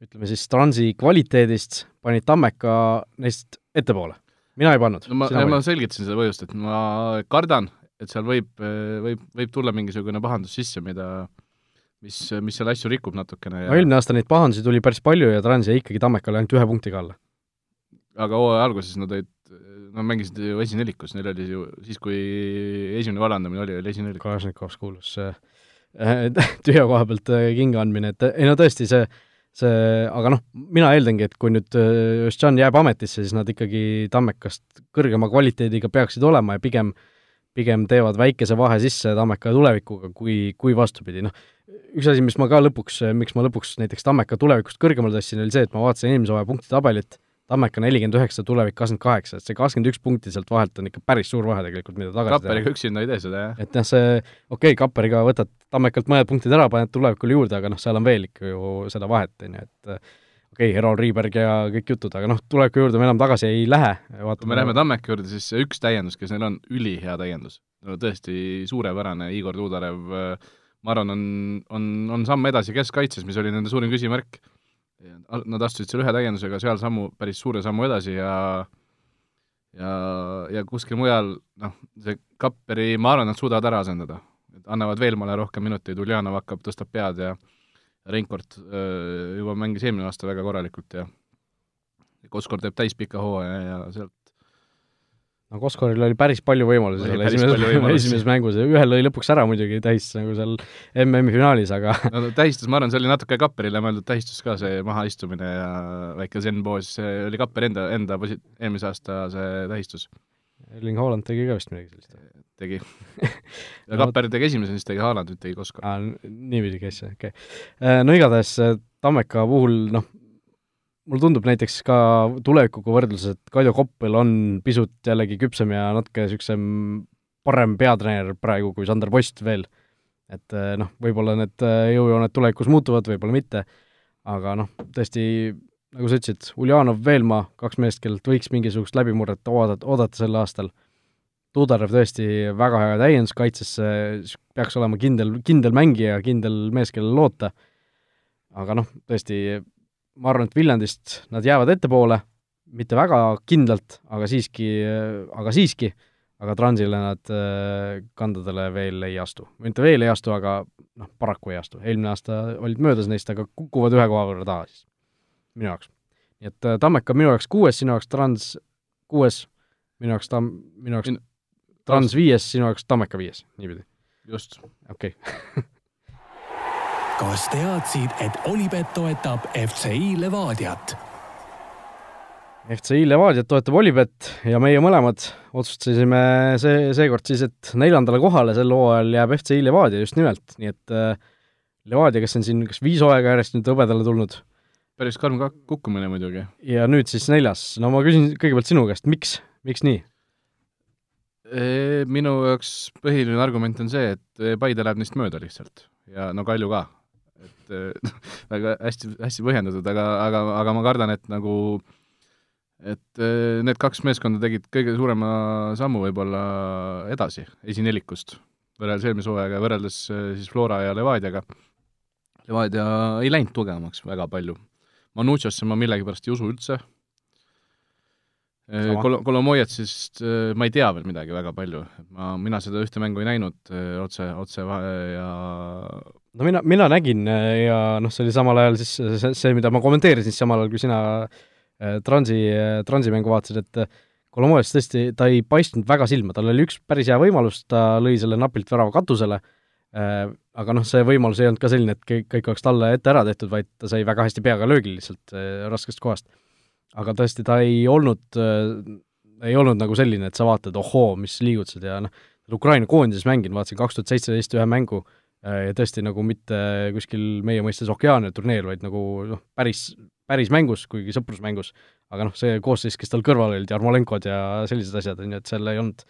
ütleme siis transi kvaliteedist, panid Tammeka neist ettepoole. mina ei pannud. no ma, ma selgitasin seda põhjust, et ma kardan, et seal võib, võib, võib tulla mingisugune pahandus sisse, mida mis, mis seal asju rikub natukene ja no eelmine aasta neid pahandusi tuli päris palju ja Trans jäi ikkagi Tammekale ainult ühe punktiga alla. aga hooaja alguses nad olid, nad mängisid ju esinelikus, neil oli ju siis, kui esimene vallandamine oli, oli esinelik. Kalašnikovs kuulus see äh, tühja koha pealt äh, kinga andmine, et ei no tõesti, see see, aga noh, mina eeldangi, et kui nüüd Žan jääb ametisse, siis nad ikkagi Tammekast kõrgema kvaliteediga peaksid olema ja pigem pigem teevad väikese vahe sisse Tammeka tulevikuga, kui, kui vastupidi, noh üks asi, mis ma ka lõpuks, miks ma lõpuks näiteks Tammeka tulevikust kõrgemale tõstsin, oli see, et ma vaatasin eelmise hooaja punktitabelit, Tammeka nelikümmend üheksa, tulevik kakskümmend kaheksa, et see kakskümmend üks punkti sealt vahelt on ikka päris suur vahe tegelikult, mida tagasi Kapperiga üksinda ei tee seda, jah? et noh, see, okei okay,, Kapperiga võtad Tammekalt mõned punktid ära, paned tulevikule juurde, aga noh, seal on veel ikka ju seda vahet, on ju, et okei okay,, Erol Riiberg ja kõik jutud, aga noh, tuleviku juurde me enam tagasi ei lähe. kui me läheme Tammeka juurde, siis see üks täiendus, kes neil on, ülihea täiendus. no tõesti suurepärane, Igor Tuudarev äh, ma arvan, on, on, on samm edasi keskkaitses, mis oli nende suurim küsimärk. Nad astusid seal ühe täiendusega seal sammu, päris suure sammu edasi ja ja, ja kuskil mujal noh, see Kapperi, ma arvan, nad suudavad ära asendada. et annavad Veelmale rohkem minuteid, Uljanov hakkab, tõstab pead ja Reinkord juba mängis eelmine aasta väga korralikult ja Koskor teeb täispika hooaja ja sealt no Koskoril oli päris palju võimalusi seal esimeses, esimeses mängus ja ühel lõi lõpuks ära muidugi täis nagu seal MM-i finaalis, aga no tähistus, ma arvan, see oli natuke Kapperile mõeldud tähistus ka, see mahaistumine ja väike zen-poos, see oli Kapperi enda, enda posi-, eelmise aasta see tähistus. Erling Haaland tegi ka vist midagi sellist? tegi. ja no, Kapper tegi esimese, siis tegi Haaland, nüüd tegi Koskor. aa, niiviisi käis see, okei okay.. No igatahes Tammeka puhul noh, mulle tundub näiteks ka tulevikuga võrdluses, et Kaido Koppel on pisut jällegi küpsem ja natuke niisugusem parem peatreener praegu kui Sander Post veel. et eh, noh, võib-olla need eh, jõujooned tulevikus muutuvad, võib-olla mitte, aga noh, tõesti, nagu sa ütlesid, Uljanov, Veelmaa, kaks meest, kellelt võiks mingisugust läbimurret oodata, oodata sel aastal. Tuudarev tõesti väga hea täiendus kaitsesse, peaks olema kindel, kindel mängija, kindel mees, kellele loota, aga noh, tõesti, ma arvan, et Viljandist nad jäävad ettepoole, mitte väga kindlalt, aga siiski, aga siiski, aga Transile nad äh, kandadele veel ei astu. mitte veel ei astu, aga noh, paraku ei astu. eelmine aasta olid möödas neist, aga kukuvad ühe koha võrra taha siis, minu jaoks. nii et äh, Tammeka minu jaoks kuues, sinu jaoks Trans kuues, minu jaoks Tamm, minu jaoks Trans viies, sinu jaoks Tammeka viies, niipidi? just. okei okay. kas teadsid, et Olipet toetab FCI Levadiat? FCI Levadiat toetab Olipet ja meie mõlemad otsustasime see, seekord siis, et neljandale kohale sel hooajal jääb FCI Levadia just nimelt, nii et äh, Levadia, kes on siin kas viis hooaega järjest nüüd hõbedale tulnud. päris karm kukkumine muidugi. ja nüüd siis neljas, no ma küsin kõigepealt sinu käest, miks, miks nii? Minu jaoks põhiline argument on see, et Paide läheb neist mööda lihtsalt ja no Kalju ka et äh, väga hästi, hästi põhjendatud, aga, aga, aga ma kardan, et nagu et äh, need kaks meeskonda tegid kõige suurema sammu võib-olla edasi esinelikust, võrreldes eelmise hooajaga, võrreldes äh, siis Flora ja Levadiaga. Levadia ei läinud tugevamaks väga palju. Manucciasse ma millegipärast ei usu üldse, Kol-, Kolomojetist ma ei tea veel midagi väga palju, ma, mina seda ühte mängu ei näinud otse, otse ja no mina, mina nägin äh, ja noh, see oli samal ajal siis see, see, mida ma kommenteerisin, samal ajal, kui sina äh, Transi, äh, Transi mängu vaatasid, et Kolomojas tõesti, ta ei paistnud väga silma, tal oli üks päris hea võimalus, ta lõi selle napilt värava katusele, aga noh, see võimalus ei olnud ka selline, et kõik, kõik oleks talle ette ära tehtud, vaid ta sai väga hästi peaga löögi lihtsalt raskest kohast. Aga tõesti, ta ei olnud, ei olnud nagu selline, et sa vaatad, ohoo, mis liigutused ja noh, Ukraina koondises mänginud, vaatasin kaks tuhat seitseteist ühe mängu, Äh, ja tõesti nagu mitte kuskil meie mõistes Okeaania turniir, vaid nagu noh, päris, päris mängus, kuigi sõprusmängus, aga noh, see koosseis, kes tal kõrval olid, Jarmolenkod ja sellised asjad, on ju, et seal ei olnud,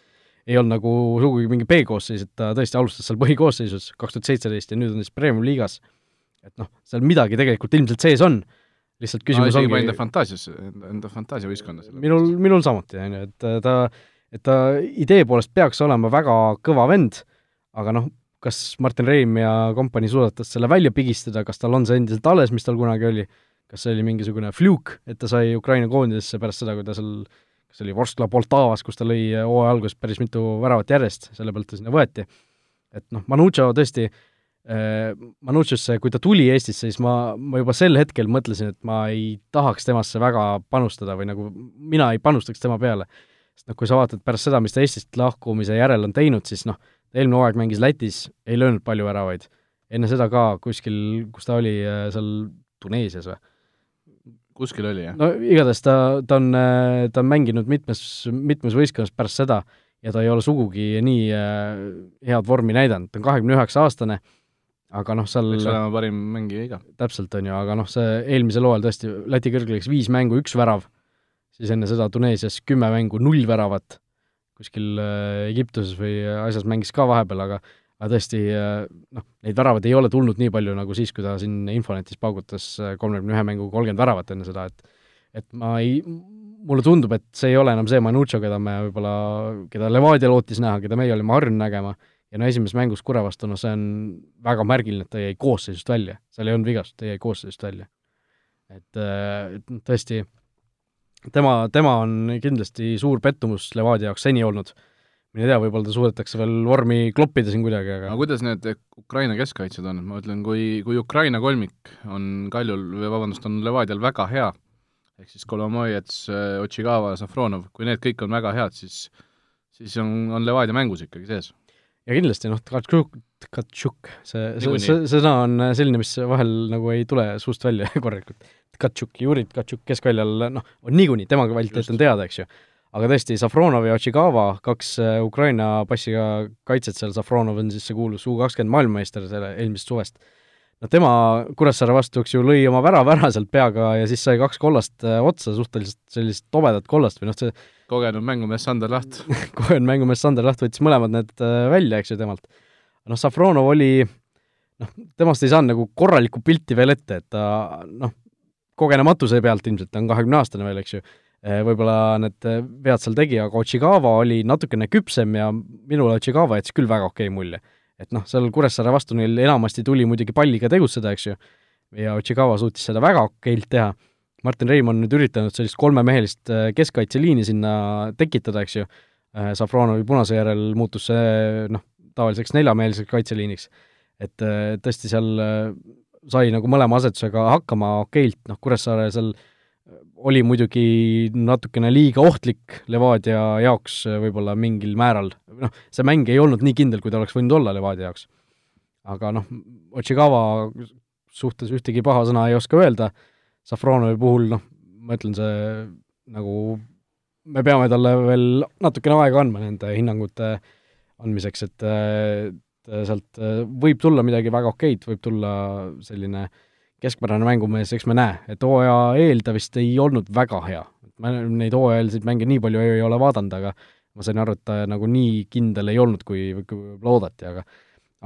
ei olnud nagu sugugi mingi B-koosseis, et ta tõesti alustas seal põhikoosseisus kaks tuhat seitseteist ja nüüd on siis Premium liigas. et noh, seal midagi tegelikult ilmselt sees on, lihtsalt küsimus no, ongi enda fantaasiasse, enda, fantaasiavõistkonda. minul, minul samuti, on ju, et ta, et ta idee poolest peaks olema väga kõva vend, aga noh, kas Martin Reim ja kompanii suudetas selle välja pigistada, kas tal on see endiselt alles, mis tal kunagi oli, kas see oli mingisugune fluke, et ta sai Ukraina koondisesse pärast seda, kui ta seal kas oli Vorskla Poltavas, kus ta lõi hooaja alguses päris mitu väravat järjest, selle pealt ta sinna võeti. et noh, Manucho tõesti äh,, Manuchosse, kui ta tuli Eestisse, siis ma, ma juba sel hetkel mõtlesin, et ma ei tahaks temasse väga panustada või nagu mina ei panustaks tema peale. sest noh, kui sa vaatad pärast seda, mis ta Eestist lahkumise järel on teinud, siis noh, eelmine hooaeg mängis Lätis, ei löönud palju väravaid. enne seda ka kuskil, kus ta oli, äh, seal Tuneesias või? kuskil oli, jah? no igatahes ta, ta on, ta on mänginud mitmes, mitmes võistkonnas pärast seda ja ta ei ole sugugi nii äh, head vormi näidanud, ta on kahekümne üheksa aastane, aga noh, seal peaks olema parim mängija iga. täpselt, on ju, aga noh, see eelmisel hooajal tõesti Läti kõrgliigas viis mängu, üks värav, siis enne seda Tuneesias kümme mängu, null väravat, kuskil äh, Egiptuses või asjas mängis ka vahepeal, aga aga tõesti noh, neid väravaid ei ole tulnud nii palju nagu siis, kui ta siin Infonetis paugutas kolmekümne ühe mängu kolmkümmend väravat enne seda, et et ma ei, mulle tundub, et see ei ole enam see Manucho, keda me võib-olla, keda Levadia lootis näha, keda meie olime harjunud nägema, ja no esimeses mängus Kure vastu, no see on väga märgiline, et ta jäi koosseisust välja, seal ei olnud vigastust, ta jäi koosseisust välja. et, et tõesti, tema, tema on kindlasti suur pettumus Levadia jaoks seni olnud mine tea, võib-olla ta suudetakse veel vormi kloppida siin kuidagi, aga aga kuidas need Ukraina keskkaitsjad on, ma ütlen, kui, kui Ukraina kolmik on Kaljul, või vabandust, on Levadial väga hea, ehk siis Kolomojets, Otšigava, Safronov, kui need kõik on väga head, siis siis on, on Levadia mängus ikkagi sees. Ja kindlasti noh, Tkatšuk, Tkatšuk, see, see, see, see sõna on selline, mis vahel nagu ei tule suust välja korralikult. Tkatšuk, Juri Tkatšuk keskväljal, noh, on niikuinii, tema kvaliteet on teada, eks ju aga tõesti, Safronov ja Otšigava, kaks äh, Ukraina passiga kaitset seal, Safronov on siis see kuulus U kakskümmend maailmameister selle eelmisest suvest. No tema Kuressaare vastu, eks ju, lõi oma värava ära sealt peaga ja siis sai kaks kollast äh, otsa, suhteliselt sellist tobedat kollast või noh, see kogenud mängumees Sander Laht kogenud mängumees Sander Laht võttis mõlemad need äh, välja, eks ju, temalt. noh, Safronov oli noh, temast ei saanud nagu korralikku pilti veel ette, et ta noh, kogenematuse pealt ilmselt, ta on kahekümne aastane veel, eks ju Eh, võib-olla need vead seal tegi, aga Ochigava oli natukene küpsem ja minule Ochigava jättis küll väga okei okay mulje. Et noh, seal Kuressaare vastu neil enamasti tuli muidugi palliga tegutseda, eks ju, ja Ochigava suutis seda väga okeilt teha, Martin Reim on nüüd üritanud sellist kolmemehelist eh, keskkaitseliini sinna tekitada, eks ju, Safronovi punase järel muutus see noh, tavaliseks neljameheliseks kaitseliiniks. et tõesti seal sai nagu mõlema asetusega hakkama okeilt, noh Kuressaare seal äh, oli muidugi natukene liiga ohtlik Levadia jaoks võib-olla mingil määral, noh, see mäng ei olnud nii kindel, kui ta oleks võinud olla Levadia jaoks. aga noh, Otšigava suhtes ühtegi paha sõna ei oska öelda, Safronovi puhul noh, ma ütlen, see nagu me peame talle veel natukene aega andma nende hinnangute andmiseks, et, sealt võib tulla midagi väga okeid, võib tulla selline äh, keskpärane mängumees, eks me näe, et hooaja eel ta vist ei olnud väga hea. ma neid hooajaeelseid mänge nii palju ei ole vaadanud, aga ma sain aru, et ta nagu nii kindel ei olnud, kui, kui loodeti, aga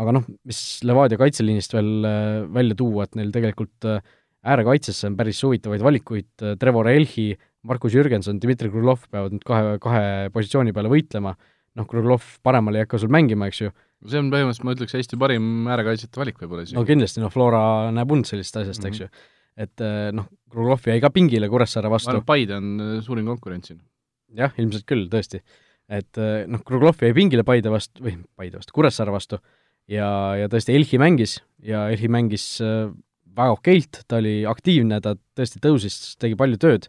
aga noh, mis Levadia kaitseliinist veel äh, välja tuua, et neil tegelikult äh, äärekaitsesse on päris huvitavaid valikuid, äh, Trevor Elhi, Markus Jürgenson, Dmitri Krulov peavad nüüd kahe, kahe positsiooni peale võitlema, noh, Krulov paremal ei hakka sul mängima, eks ju, see on põhimõtteliselt, ma ütleks, Eesti parim äärekaitsjate valik võib-olla isegi. no kindlasti, noh, Flora näeb und sellisest asjast mm, -hmm. eks ju. et eh, noh, Kruglovi jäi ka pingile Kuressaare vastu. Paide on eh, suurim konkurent siin. jah, ilmselt küll, tõesti. et eh, noh, Kruglov jäi pingile Paide vastu, või Paide vastu, Kuressaare vastu, ja, ja tõesti Elhi mängis ja Elhi mängis väga okeilt, ta oli aktiivne, ta tõesti tõusis, tegi palju tööd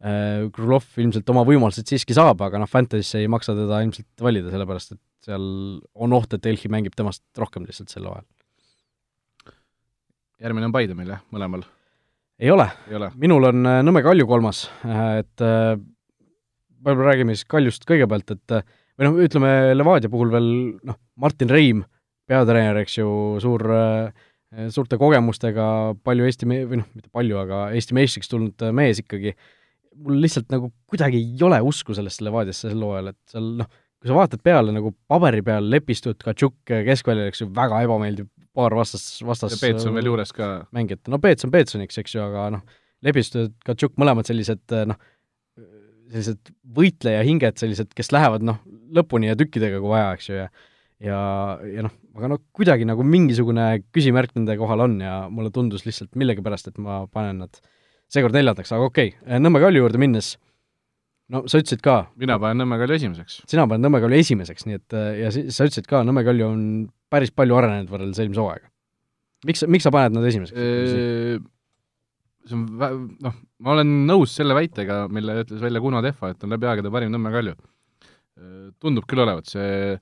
Krulov ilmselt oma võimalused siiski saab, aga noh, Fantasy'sse ei maksa teda ilmselt valida, sellepärast et seal on oht, et Delhi mängib temast rohkem lihtsalt sel hooajal. järgmine on Paide meil jah, mõlemal? ei ole, ole., minul on äh, Nõmme Kalju kolmas, äh, et äh, võib-olla räägime siis Kaljust kõigepealt, et või noh, ütleme Levadia puhul veel noh, Martin Reim, peatreener, eks ju, suur, suurte kogemustega, palju Eesti me-, või noh, mitte palju, aga Eesti meistriks tulnud mees ikkagi, mul lihtsalt nagu kuidagi ei ole usku sellesse Levadiasse sel hooajal, et seal noh, kui sa vaatad peale nagu paberi peal Lepistud, Katšuk keskväljal, eks ju, väga ebameeldiv paar vastas, vastas ja Peets on veel juures ka. mängijat, no Peets on Peetsoniks, eks ju, aga noh, Lepistu ja Katšuk mõlemad sellised noh, sellised võitleja hinged, sellised, kes lähevad noh, lõpuni ja tükkidega, kui vaja, eks ju, ja ja, ja noh, aga noh, kuidagi nagu mingisugune küsimärk nende kohal on ja mulle tundus lihtsalt millegipärast, et ma panen nad seekord neljandaks, aga okei okay., Nõmme Kalju juurde minnes, no sa ütlesid ka mina panen Nõmme Kalju esimeseks. sina paned Nõmme Kalju esimeseks, nii et ja si-, sa ütlesid ka, Nõmme Kalju on päris palju arenenud võrreldes eelmise hooaega. miks, miks sa paned nad esimeseks? see on vä-, noh, ma olen nõus selle väitega, mille ütles välja Kuno Tehva, et on läbi aegade parim Nõmme Kalju. Tundub küll olevat, see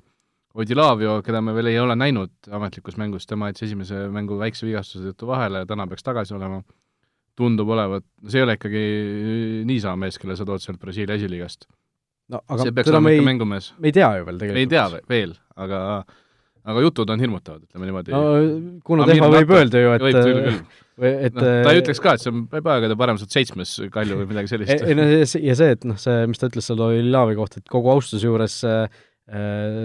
Odilavio, keda me veel ei ole näinud ametlikus mängus, tema jättis esimese mängu väikse vigastuse tõttu vahele ja täna peaks tagasi olema, tundub olevat, see ei ole ikkagi niisama mees, kelle sa tood sealt Brasiilia esiliigast. no aga olema ikka mängumees. me ei tea ju veel tegelikult. me ei tea veel, aga aga jutud on hirmutavad, ütleme niimoodi. no Kuno Tehva võib öelda ju, et võib küll, küll et no, ta ei ütleks ka, et see on päevaga parem saad seitsmes Kalju või midagi sellist. ei no ja see, et noh, see, mis ta ütles seal Olavi kohta, et kogu austuse juures äh,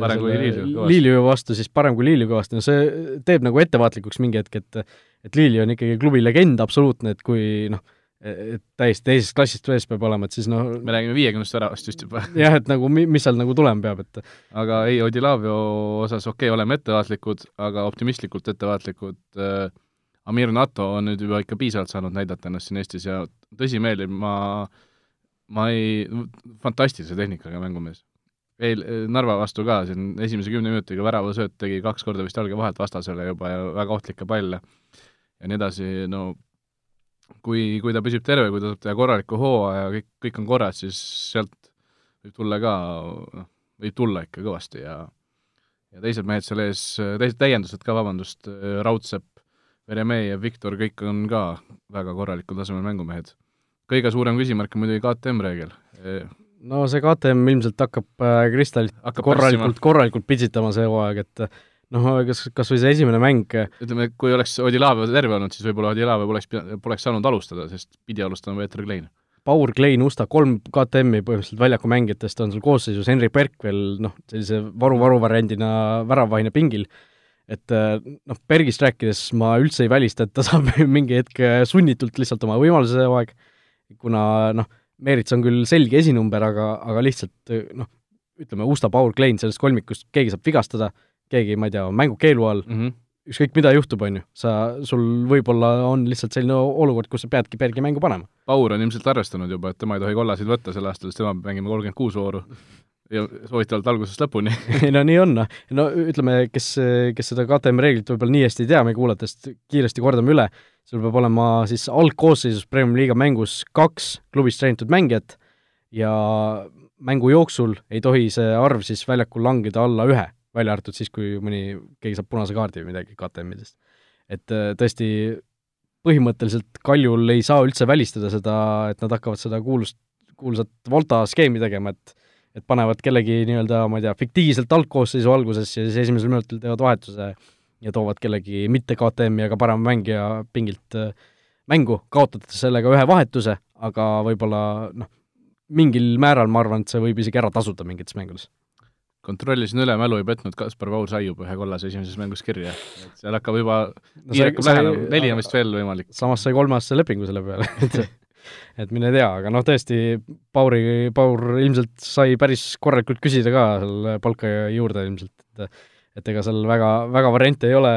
parem kui Liiliu kõvasti. Liiliu vastu siis parem kui Liiliu kõvasti, no see teeb nagu ettevaatlikuks mingi hetk, et et Liiliu on ikkagi klubi legend absoluutne, et kui noh, et täiesti teisest klassist vees peab olema, et siis noh me räägime viiekümnest väravast vist juba. jah, et nagu mi-, mis seal nagu tulema peab, et aga ei, Odilavio osas okei okay,, oleme ettevaatlikud, aga optimistlikult ettevaatlikud äh, Amir Nato on nüüd juba ikka piisavalt saanud näidata ennast siin Eestis ja tõsimeeli ma, ma ei, fantastilise tehnikaga mängumees. eel, Narva vastu ka siin esimese kümne minutiga väravasööt tegi kaks korda vist jalge vahelt vastasele juba ja väga ohtlikke palle ja nii edasi, no kui, kui ta püsib terve, kui ta saab teha korraliku hooaja, kõik, kõik on korras, siis sealt võib tulla ka, noh, võib tulla ikka kõvasti ja ja teised mehed seal ees, teised täiendused ka, vabandust, Raudsepp, Veremee ja Viktor, kõik on ka väga korralikul tasemel mängumehed. kõige suurem küsimärk on muidugi KTM reegel. no see KTM ilmselt hakkab äh, Kristalit Hakkab korralikult, korralikult pitsitama see hooaeg, et noh, kas, kas või see esimene mäng, ütleme, kui oleks Odilavio terve olnud, siis võib-olla Odilavio poleks, poleks saanud alustada, sest pidi alustama Peeter Klein. Paur Klein, Usta, kolm KTM-i põhimõtteliselt väljaku mängijatest on seal koosseisus, Henrik Berk veel noh, sellise varu-varu variandina väravahina pingil, et noh, Bergist rääkides ma üldse ei välista, et ta saab mingi hetk sunnitult lihtsalt oma võimaluse hooaeg, kuna noh, Meerits on küll selge esinumber, aga, aga lihtsalt noh, ütleme, Usta, Paur Klein sellest kolmikust, keegi saab vigastada, keegi, ma ei tea, on mängukeelu all mm, -hmm. ükskõik mida juhtub, on ju, sa, sul võib-olla on lihtsalt selline olukord, kus sa peadki Bergi mängu panema. Paur on ilmselt arvestanud juba, et tema ei tohi kollasid võtta sel aastal, sest tema peab mängima kolmkümmend kuus vooru ja soovitavalt algusest lõpuni no nii on, noh. no ütleme, kes, kes seda KTM reeglit võib-olla nii hästi ei tea meie kuulajatest, kiiresti kordame üle, sul peab olema siis algkoosseisus Premiumi liiga mängus kaks klubist treenitud mängijat ja mängu jooksul ei tohi see arv siis väljakul langeda alla ühe, välja arvatud siis, kui mõni, keegi saab punase kaardi või midagi KTM-idest. et tõesti, põhimõtteliselt Kaljul ei saa üldse välistada seda, et nad hakkavad seda kuulust, kuulsat Volta skeemi tegema, et et panevad kellegi nii-öelda, ma ei tea, fiktiivselt algkoosseisu alguses ja siis esimesel minutil teevad vahetuse ja toovad kellegi mitte KTM-i, aga parema mängija pingilt äh, mängu, kaotades sellega ühe vahetuse, aga võib-olla noh, mingil määral ma arvan, et see võib isegi ära tasuda mingites mängudes. Kontrollisin üle, mälu ei petnud, Kaspar Vaur sai juba ühe kollase esimeses mängus kirja, et seal hakkab juba No see- lähenema, neli on vist veel võimalik. samas sai kolmeaastase lepingu selle peale et et mine tea, aga noh, tõesti, Pauri, Paur ilmselt sai päris korralikult küsida ka seal palka juurde ilmselt, et et ega seal väga, väga variante ei ole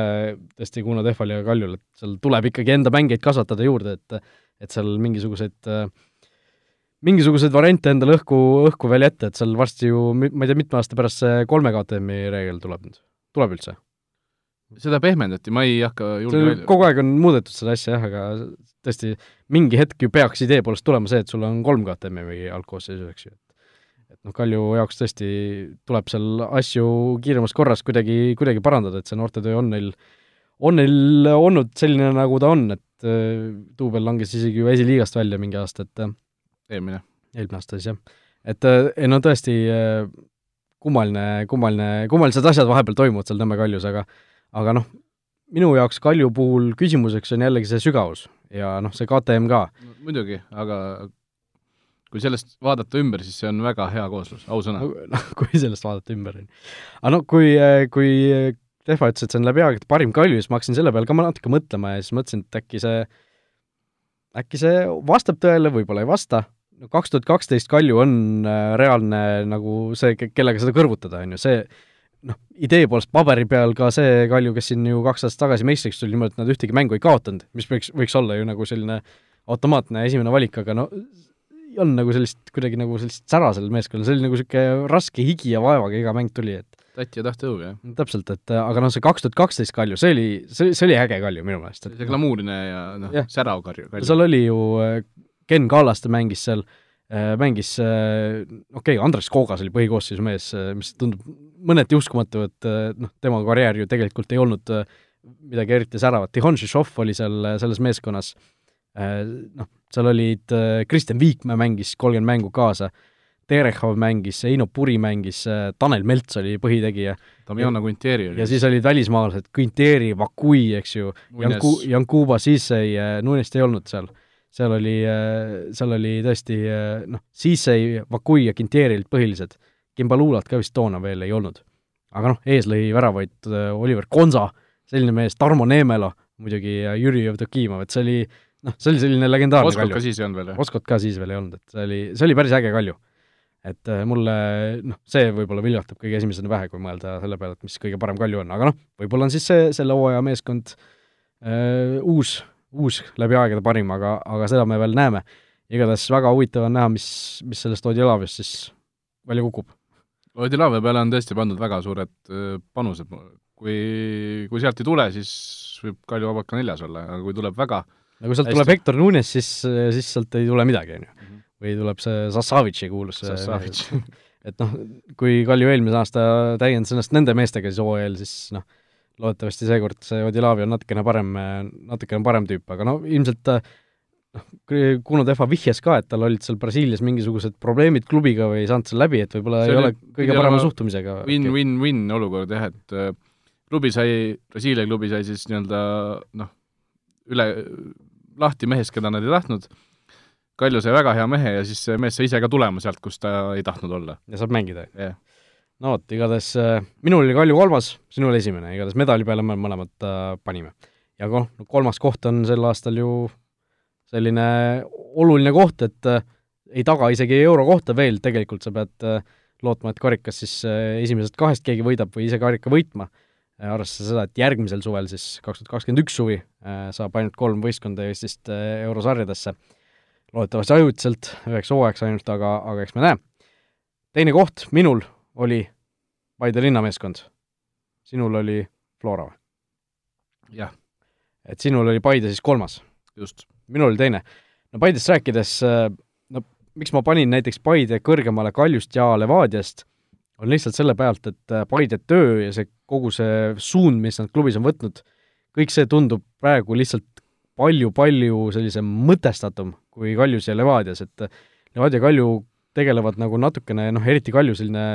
tõesti Kuno Tehval ja Kaljul, et seal tuleb ikkagi enda mängijaid kasvatada juurde, et et seal mingisuguseid mingisuguseid variante endale õhku, õhku veel jätta, et seal varsti ju, ma ei tea, mitme aasta pärast see kolme KTM-i reegel tuleb nüüd, tuleb üldse? seda pehmendati, ma ei hakka julge välja kogu aeg on muudetud seda asja jah, aga tõesti, mingi hetk ju peaks idee poolest tulema see, et sul on kolm KTM-i algkoosseisus, eks ju. et noh, Kalju jaoks tõesti tuleb seal asju kiiremas korras kuidagi, kuidagi parandada, et see noortetöö on neil, on neil olnud selline, nagu ta on, et äh, Duubel langes isegi ju esiliigast välja mingi aasta, et äh, eelmine. eelmine aasta siis jah. et äh, ei no tõesti äh, kummaline, kummaline, kummalised asjad vahepeal toimuvad seal Nõmme Kaljus, aga aga noh, minu jaoks Kalju puhul küsimuseks on jällegi see sügavus ja noh, see KTM ka. muidugi, aga kui sellest vaadata ümber, siis see on väga hea kooslus, ausõna. noh, kui sellest vaadata ümber, on ju. aga noh, kui, kui Tehva ütles, et see on läbi aegade parim Kalju, siis ma hakkasin selle peale ka natuke mõtlema ja siis mõtlesin, et äkki see äkki see vastab tõele, võib-olla ei vasta, no kaks tuhat kaksteist Kalju on äh, reaalne nagu see, kellega seda kõrvutada, on ju, see noh, idee poolest paberi peal ka see Kalju, kes siin ju kaks aastat tagasi meistriks tuli, niimoodi, et nad ühtegi mängu ei kaotanud, mis võiks, võiks olla ju nagu selline automaatne esimene valik, aga no on nagu sellist, kuidagi nagu sellist sära sellel meeskonnal, see oli nagu niisugune raske higi ja vaevaga iga mäng tuli, et tatti ja tahteõu, jah. täpselt, et aga noh, see kaks tuhat kaksteist Kalju, see oli, see, see oli äge Kalju minu meelest. see glamuurne ja noh, särav Kalju. seal oli ju, äh, Ken Kallaste mängis seal, äh, mängis, äh, okei okay,, Andres Koogas oli põhikoosseisu mees, mis tundub mõneti uskumatu, et noh, tema karjäär ju tegelikult ei olnud midagi eriti säravat, Tihon Šišov oli seal selles meeskonnas, noh, seal olid, Kristjan Viikmäe mängis kolmkümmend mängu kaasa Terehov mängis, Eino Puri mängis, Tanel Melts oli põhitegija. Damjana Quintieri oli. ja siis olid välismaalased, Quintieri, Vakui, eks ju, Janku-, Jankuba Sissei, Nunest ei olnud seal. Seal oli, seal oli tõesti noh, Sissei, Vakui ja Quintieri olid põhilised. Kimbalulat ka vist toona veel ei olnud. aga noh, ees lõi väravaid Oliver Konsa, selline mees, Tarmo Neemelo muidugi ja Jüri Jevdokimov, et see oli noh, see oli selline legendaarne Oskot ka siis ei olnud veel, jah? Oskot ka siis veel ei olnud, et see oli, see oli päris äge kalju et äh, mulle noh, see võib-olla viljatab kõige esimesena pähe, kui mõelda selle peale, et mis kõige parem Kalju on, aga noh, võib-olla on siis see, selle hooaja meeskond äh, uus, uus läbi aegade parim, aga, aga seda me veel näeme. igatahes väga huvitav on näha, mis, mis sellest Odilaviast siis välja kukub. Odilavia peale on tõesti pandud väga suured äh, panused, kui, kui sealt ei tule, siis võib Kalju vabalt ka neljas olla, aga kui tuleb väga no kui sealt hästi. tuleb Hector Nunes, siis, siis sealt ei tule midagi, on ju mhm või tuleb see Sassavitši kuulus Sassavitš. et noh, kui Kalju eelmise aasta täiendas ennast nende meestega siis hooajal, siis noh, loodetavasti seekord see Odilavi on natukene parem, natukene parem tüüp, aga no ilmselt noh, Kuno Tehva vihjas ka, et tal olid seal Brasiilias mingisugused probleemid klubiga või ei saanud seal läbi, et võib-olla ei ole kõige parema suhtumisega. Win-win-win olukord jah, et äh, klubi sai, Brasiilia klubi sai siis nii-öelda noh, üle, lahti mehest, keda nad ei tahtnud Kalju sai väga hea mehe ja siis see mees sai ise ka tulema sealt, kus ta ei tahtnud olla. ja saab mängida? jah yeah.. No vot, igatahes äh, minul oli Kalju kolmas, sinul esimene, igatahes medali peale me mõlemad äh, panime. ja noh, kolmas koht on sel aastal ju selline oluline koht, et äh, ei taga isegi euro kohta veel, tegelikult sa pead äh, lootma, et karikas siis äh, esimesest kahest keegi võidab või ise karika võitma äh,, arvestades seda, et järgmisel suvel siis kaks tuhat kakskümmend üks suvi saab ainult kolm võistkonda Eestist eurosarjadesse loodetavasti ajutiselt, üheks hooajaks ainult, aga, aga eks me näe. teine koht minul oli Paide linnameeskond. sinul oli Flora või? jah. et sinul oli Paide siis kolmas? just. minul oli teine. no Paidest rääkides, no miks ma panin näiteks Paide kõrgemale Kaljust ja Levadiast, on lihtsalt selle pealt, et Paide töö ja see kogu see suund, mis nad klubis on võtnud, kõik see tundub praegu lihtsalt palju-palju sellisem mõtestatum kui Kaljus ja Levadias, et Levadia Kalju tegelevad nagu natukene noh, eriti Kalju selline,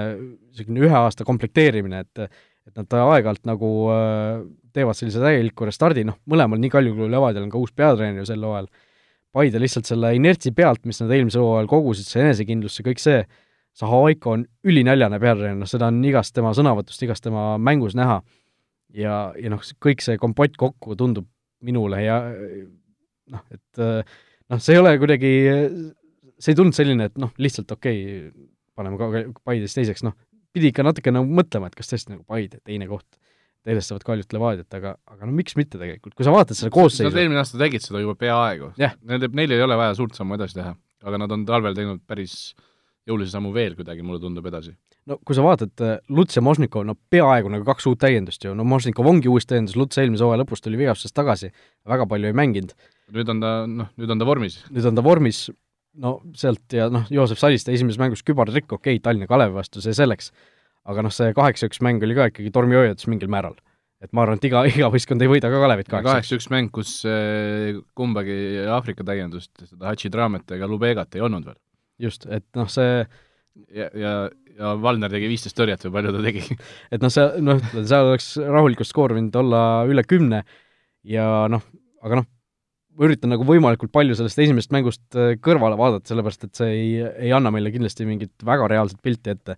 selline ühe aasta komplekteerimine, et et nad aeg-ajalt nagu äh, teevad sellise täieliku restardi, noh, mõlemal, nii Kalju kui Levadial on ka uus peatreener ju sel hooajal, Paide lihtsalt selle inertsi pealt, mis nad eelmisel hooajal kogusid, see enesekindlus, see kõik see, Zahaiko on ülinäljane peatreener, noh seda on igast tema sõnavõtust, igast tema mängus näha. ja, ja noh, kõik see kompott kokku tundub minule ja noh, et noh, see ei ole kuidagi, see ei tulnud selline, et noh, lihtsalt okei okay,, paneme ka Paides teiseks, noh, pidi ikka natuke nagu mõtlema, et kas tõesti nagu Paide teine koht, edestavad Kaljut Levadiat, aga, aga no miks mitte tegelikult, kui sa vaatad selle koosseisu Nad eelmine aasta tegid seda juba peaaegu. Yeah.. Neil, neil ei ole vaja suurt sammu edasi teha, aga nad on talvel teinud päris jõulise sammu veel kuidagi, mulle tundub, edasi. no kui sa vaatad, äh, Luts ja Možnikov, no peaaegu nagu kaks uut täiendust ju, no Možnikov ongi uus täiendus, Luts eelmise hooaja lõpus tuli vigastusest tagasi, väga palju ei mänginud. Nüüd on ta, noh, nüüd on ta vormis. nüüd on ta vormis, no sealt ja noh, Joosep Saliste esimeses mängus kübartrikk, okei okay,, Tallinna Kalevi vastu, see selleks, aga noh, see kaheksa-üks mäng oli ka ikkagi tormihoiatus mingil määral. et ma arvan, et iga, iga võistkond ei võida ka Kalevit kaheksa-üks. kaheksa-üks mäng, kus äh, kumbagi Aafrika täiendust, seda Hachi Draamet ega Lubegat ei olnud veel. just, et noh, see ja, ja, ja Valner tegi viisteist tõrjet või palju ta tegi et noh, see, noh, seal oleks rahulikult skoor võinud olla üle kümne ja noh, aga noh, ma üritan nagu võimalikult palju sellest esimesest mängust äh, kõrvale vaadata, sellepärast et see ei, ei anna meile kindlasti mingit väga reaalset pilti ette.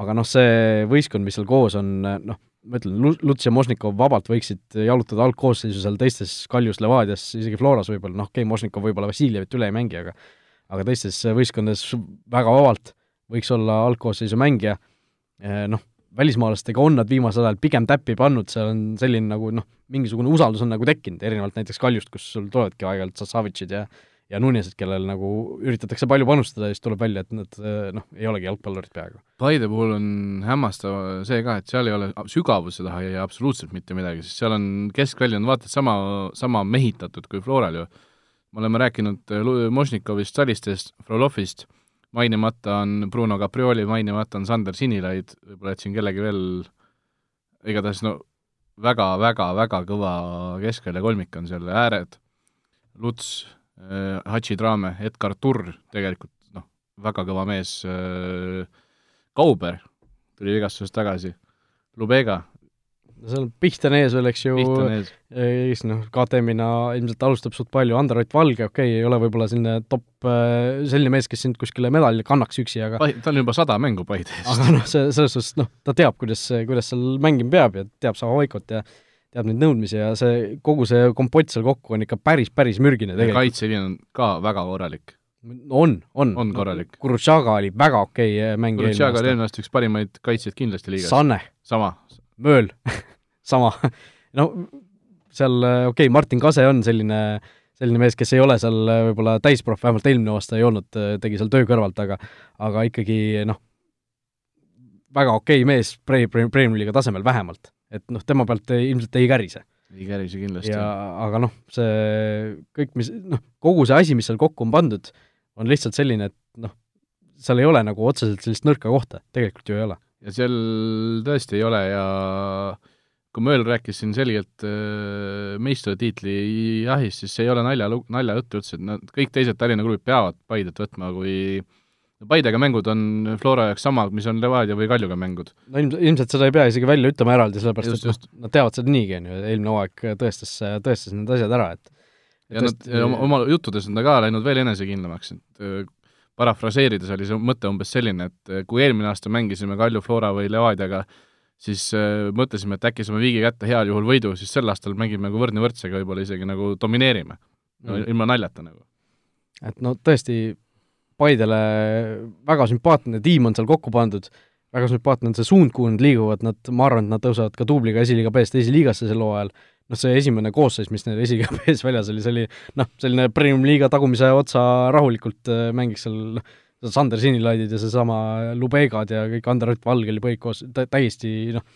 aga noh, see võistkond, mis seal koos on, noh, ma ütlen, Luts ja Mošnikov vabalt võiksid jalutada algkoosseisu seal teistes Kaljus, Levadias, isegi Floras võib-olla, noh, okei okay,, Mošnikov võib-olla Vassiljevit üle ei mängi, aga aga teistes võistkondades väga vabalt võiks olla algkoosseisu mängija, noh, välismaalastega on nad viimasel ajal pigem täppi pannud, seal on selline nagu noh, mingisugune usaldus on nagu tekkinud, erinevalt näiteks Kaljust, kus sul tulevadki aeg-ajalt Sassavitšid ja ja Nunesed, kellel nagu üritatakse palju panustada ja siis tuleb välja, et nad noh, ei olegi jalgpallurid peaaegu. Paide puhul on hämmastav see ka, et seal ei ole sügavuse taha jää absoluutselt mitte midagi, sest seal on keskväli on vaata et sama, sama mehitatud kui Floral ju. me oleme rääkinud Mošnikovist, Salistest, Frolovist mainimata on Bruno Caprioli, mainimata on Sander Sinilaid, võib-olla jätsin kellegi veel, igatahes no väga, väga, väga kõva keskvälja kolmik on seal, ääred, Luts äh,, Hatši Traame, Edgar Turr tegelikult noh, väga kõva mees äh,, Kauber tuli vigastusest tagasi, Lubega seal Pihten ees veel, eks ju, kes noh, KTM-ina ilmselt alustab suht palju, Ander-Ott Valge, okei okay,, ei ole võib-olla selline top, äh, selline mees, kes sind kuskile medali kannaks üksi, aga ta on juba sada mängu Paide eest. aga noh, see, selles suhtes noh, ta teab, kuidas, kuidas seal mängima peab ja teab Savo Vaikot ja teab neid nõudmisi ja see, kogu see kompott seal kokku on ikka päris, päris mürgine tegelikult. kaitseliin on ka väga korralik on, on. on korralik. Kurutšaga oli väga okei mängija Kurutšaga oli eelmine aasta üks parimaid kaitsjaid kindlasti liigas. Sanne. sama. Mööl sama, no seal okei okay,, Martin Kase on selline, selline mees, kes ei ole seal võib-olla täisproff, vähemalt eelmine aasta ei olnud, tegi seal töö kõrvalt, aga aga ikkagi noh, väga okei okay mees pre-, pre-, Premiumi liiga tasemel vähemalt. et noh, tema pealt ei, ilmselt ei kärise. ei kärise kindlasti. ja aga noh, see kõik, mis noh, kogu see asi, mis seal kokku on pandud, on lihtsalt selline, et noh, seal ei ole nagu otseselt sellist nõrka kohta, tegelikult ju ei ole. Ja seal tõesti ei ole ja kui Mööl rääkis siin selgelt äh, meistritiitli jahist, siis see ei ole nalja, naljajutt üldse, et nad, kõik teised Tallinna klubid peavad Paidet võtma, kui Paidega mängud on Flora jaoks sama, mis on Levadia või Kaljuga mängud. no ilm-, ilmselt seda ei pea isegi välja ütlema eraldi, sellepärast just, et just. nad teavad seda niigi, on ju, eelmine hooaeg tõestas, tõestas need asjad ära, et ja tõest... nad oma, oma juttudes on ta ka läinud veel enesekindlamaks, et äh, parafraseerides oli see mõte umbes selline, et äh, kui eelmine aasta mängisime Kalju, Flora või Levadiaga siis äh, mõtlesime, et äkki saame viigi kätte heal juhul võidu, siis sel aastal mängime nagu võrdne võrdsega, võib-olla isegi nagu domineerime no, mm., ilma naljata nagu. et no tõesti, Paidele väga sümpaatne tiim on seal kokku pandud, väga sümpaatne on see suund, kuhu nad liiguvad, nad, ma arvan, et nad tõusevad ka duubliga esiliiga B-st esiliigasse sel hooajal, noh, see esimene koosseis, mis neil B-s väljas oli, see oli noh, selline premium-liiga tagumise otsa rahulikult äh, mängiks seal noh, Sander Sinilaidid ja seesama Lubegad ja kõik Ander-Ott Valge oli kõik koos, täiesti noh,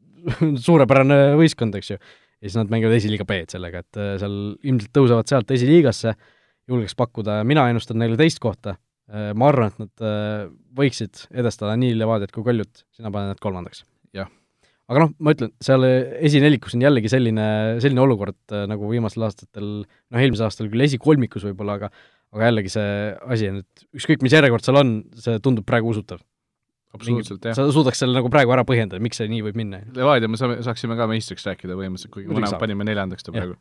suurepärane võistkond, eks ju. ja siis nad mängivad esiliiga B-d sellega, et äh, seal ilmselt tõusevad sealt esiliigasse, julgeks pakkuda, mina ennustan neile teist kohta, äh, ma arvan, et nad võiksid edestada nii Levadiat kui Kaljut, sina paned nad kolmandaks. jah. Aga noh, ma ütlen, seal esinelikus on jällegi selline, selline olukord nagu viimastel aastatel, noh eelmisel aastal küll esikolmikus võib-olla, aga aga jällegi see asi on, et ükskõik, mis järjekord seal on, see tundub praegu usutav. absoluutselt, jah. sa suudaks selle nagu praegu ära põhjendada, miks see nii võib minna. Levadia me saame, saaksime ka meistriks rääkida põhimõtteliselt, kuigi mõlemad panime neljandaks ta praegu.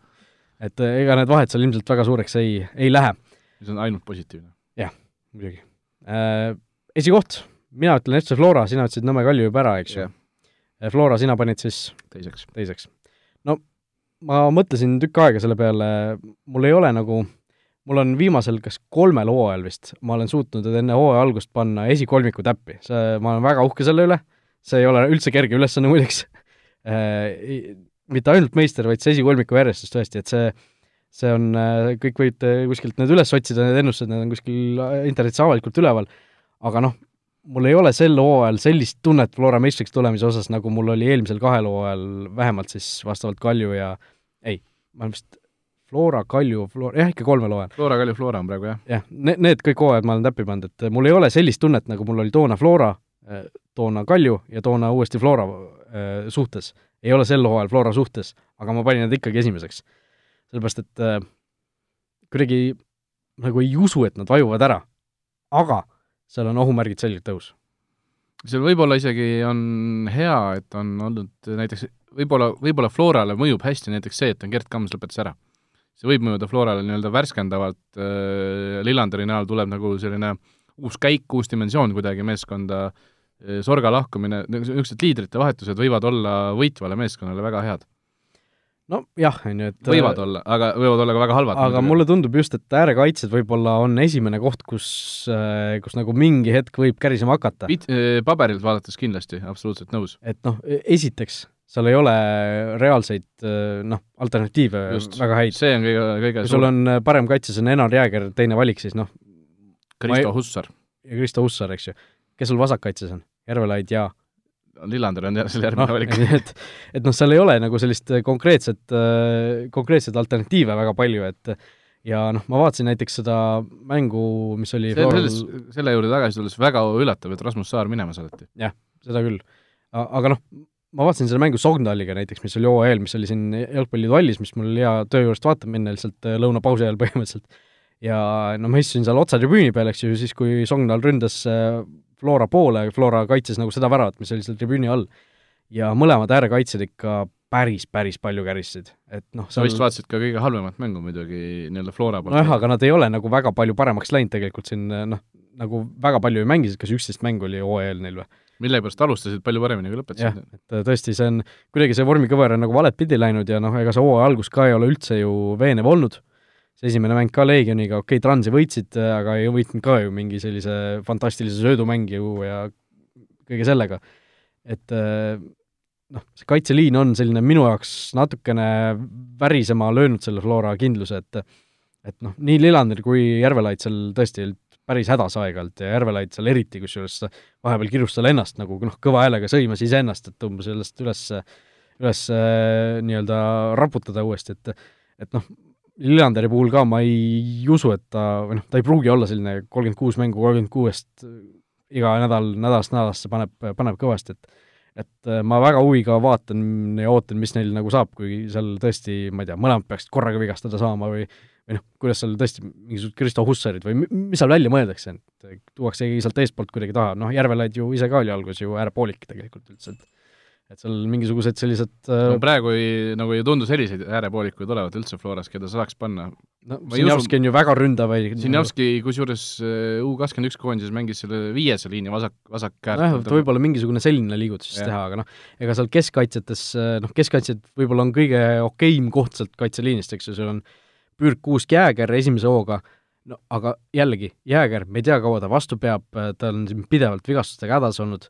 et äh, ega need vahed seal ilmselt väga suureks ei, ei lähe. see on ainult positiivne. jah, muidugi äh,. esikoht, mina ütlen FC Flora, sina ütlesid Nõmme Kalju juba ära, eks ju? Äh, Flora, sina panid siis teiseks. teiseks. no ma mõtlesin tükk aega selle peale, mul ei ole nagu mul on viimasel kas kolmel hooajal vist, ma olen suutnud enne hooaja algust panna esikolmiku täppi, see, ma olen väga uhke selle üle, see ei ole üldse kerge ülesanne muideks äh, mitte ainult meister, vaid see esikolmiku järjestus tõesti, et see, see on, äh, kõik võite kuskilt need üles otsida, need ennustused, need on kuskil internetis avalikult üleval, aga noh, mul ei ole sel hooajal sellist tunnet Flora meistriks tulemise osas, nagu mul oli eelmisel kahel hooajal, vähemalt siis vastavalt Kalju ja ei, ma vist Flora, Kalju, Flora, jah, ikka kolmel hooajal. Flora, Kalju, Flora on praegu, jah? jah, need, need kõik hooajad ma olen täppi pannud, et mul ei ole sellist tunnet, nagu mul oli toona Flora, äh, toona Kalju ja toona uuesti Flora äh, suhtes. ei ole sel hooajal Flora suhtes, aga ma panin nad ikkagi esimeseks. sellepärast, et äh, kuidagi nagu ei usu, et nad vajuvad ära. aga seal on ohumärgid selgelt tõus. seal võib-olla isegi on hea, et on olnud näiteks võib-olla, võib-olla Florale mõjub hästi näiteks see, et on Gerd Kams lõpetas ära see võib mõjuda Florale nii-öelda värskendavalt äh,, Lillanderi näol tuleb nagu selline uus käik, uus dimensioon kuidagi meeskonda Sorga lahkumine, niisugused liidrite vahetused võivad olla võitvale meeskonnale väga head. Nojah, on ju, et võivad olla, aga võivad olla ka väga halvad. aga mulle tundub just, et äärekaitsed võib-olla on esimene koht, kus, kus nagu mingi hetk võib kärisema hakata. paberilt vaadates kindlasti, absoluutselt nõus. et noh, esiteks, seal ei ole reaalseid noh, alternatiive Just. väga häid. see on kõige, kõige kui sul on parem kaitses on Enar Jääger teine valik, siis noh Kristo ei... Hussar. ja Kristo Hussar, eks ju. kes sul vasakkaitses on? Järvelaid ja Lillander on selle järgmine no, valik. et, et noh, seal ei ole nagu sellist konkreetset, konkreetseid alternatiive väga palju, et ja noh, ma vaatasin näiteks seda mängu, mis oli see, Floral... selles, selle juurde tagasi tulles väga üllatav, et Rasmus Saar minema saadeti. jah, seda küll. aga noh, ma vaatasin seda mängu Sogndaliga näiteks, mis oli hooajal, mis oli siin jalgpalliidu hallis, mis mul hea töö juurest vaatama minna lihtsalt lõunapausi ajal põhimõtteliselt. ja no ma istusin seal otse tribüüni peal, eks ju, siis kui Sogndal ründas äh, Flora poole, Flora kaitses nagu seda väravat, mis oli seal tribüüni all. ja mõlemad äärekaitsjad ikka päris, päris palju käristasid, et noh sa vist vaatasid ka kõige halvemat mängu muidugi nii-öelda Flora poolt. nojah, aga nad ei ole nagu väga palju paremaks läinud tegelikult siin noh, nagu väga palju ei mängisid, kas üksteist mängu oli hooajal neil või? millegipärast alustasid palju paremini, kui lõpetasid. et äh, tõesti, see on, kuidagi see vormikõver on nagu valet pidi läinud ja noh, ega see hooaja algus ka ei ole üldse ju veenev olnud, see esimene mäng ka Leegioniga, okei okay,, Transi võitsid, aga ei võitnud ka ju mingi sellise fantastilise söödumängi ju ja kõige sellega. et äh, noh, see kaitseliin on selline minu jaoks natukene värisema löönud selle Flora kindluse, et et noh, nii Lillander kui Järvelaid seal tõesti päris hädas aeg-ajalt ja Järvelaid seal eriti, kusjuures vahepeal kirus seal ennast nagu noh, kõva häälega sõimas iseennast, et umbes sellest üles, üles nii-öelda raputada uuesti, et et noh, Lillanderi puhul ka ma ei usu, et ta, või noh, ta ei pruugi olla selline kolmkümmend kuus mängu kolmkümmend kuuest iga nädal, nädalast nädalasse paneb, paneb kõvasti, et et ma väga huviga vaatan ja ootan, mis neil nagu saab, kui seal tõesti, ma ei tea, mõlemad peaksid korraga vigastada saama või või noh, kuidas seal tõesti mingisugused Kristo Hussarid või mis seal välja mõeldakse, et tuuaksegi sealt eestpoolt kuidagi taha, noh, Järvelaid ju ise ka oli alguses ju äärepoolik tegelikult üldse, et et seal mingisugused sellised no praegu ei, nagu ei tundu selliseid äärepoolikuid olevat üldse Floras, keda saaks panna. no Sinjavski on ju väga ründav Sinjavski kusjuures äh, U kakskümmend üks koondises mängis selle viiese liini vasak, vasak käär. nojah, et võib-olla mingisugune selline liigutus siis teha, aga noh, ega seal keskkaitsjates, noh, keskkaitsjad võib-olla on kõige okeim koht sealt kaitseliinist, eks ju, seal on Pürk Kuusk Jääger esimese hooga, no aga jällegi, Jääger, me ei tea, kaua ta vastu peab, ta on siin pidevalt vigastustega hädas olnud,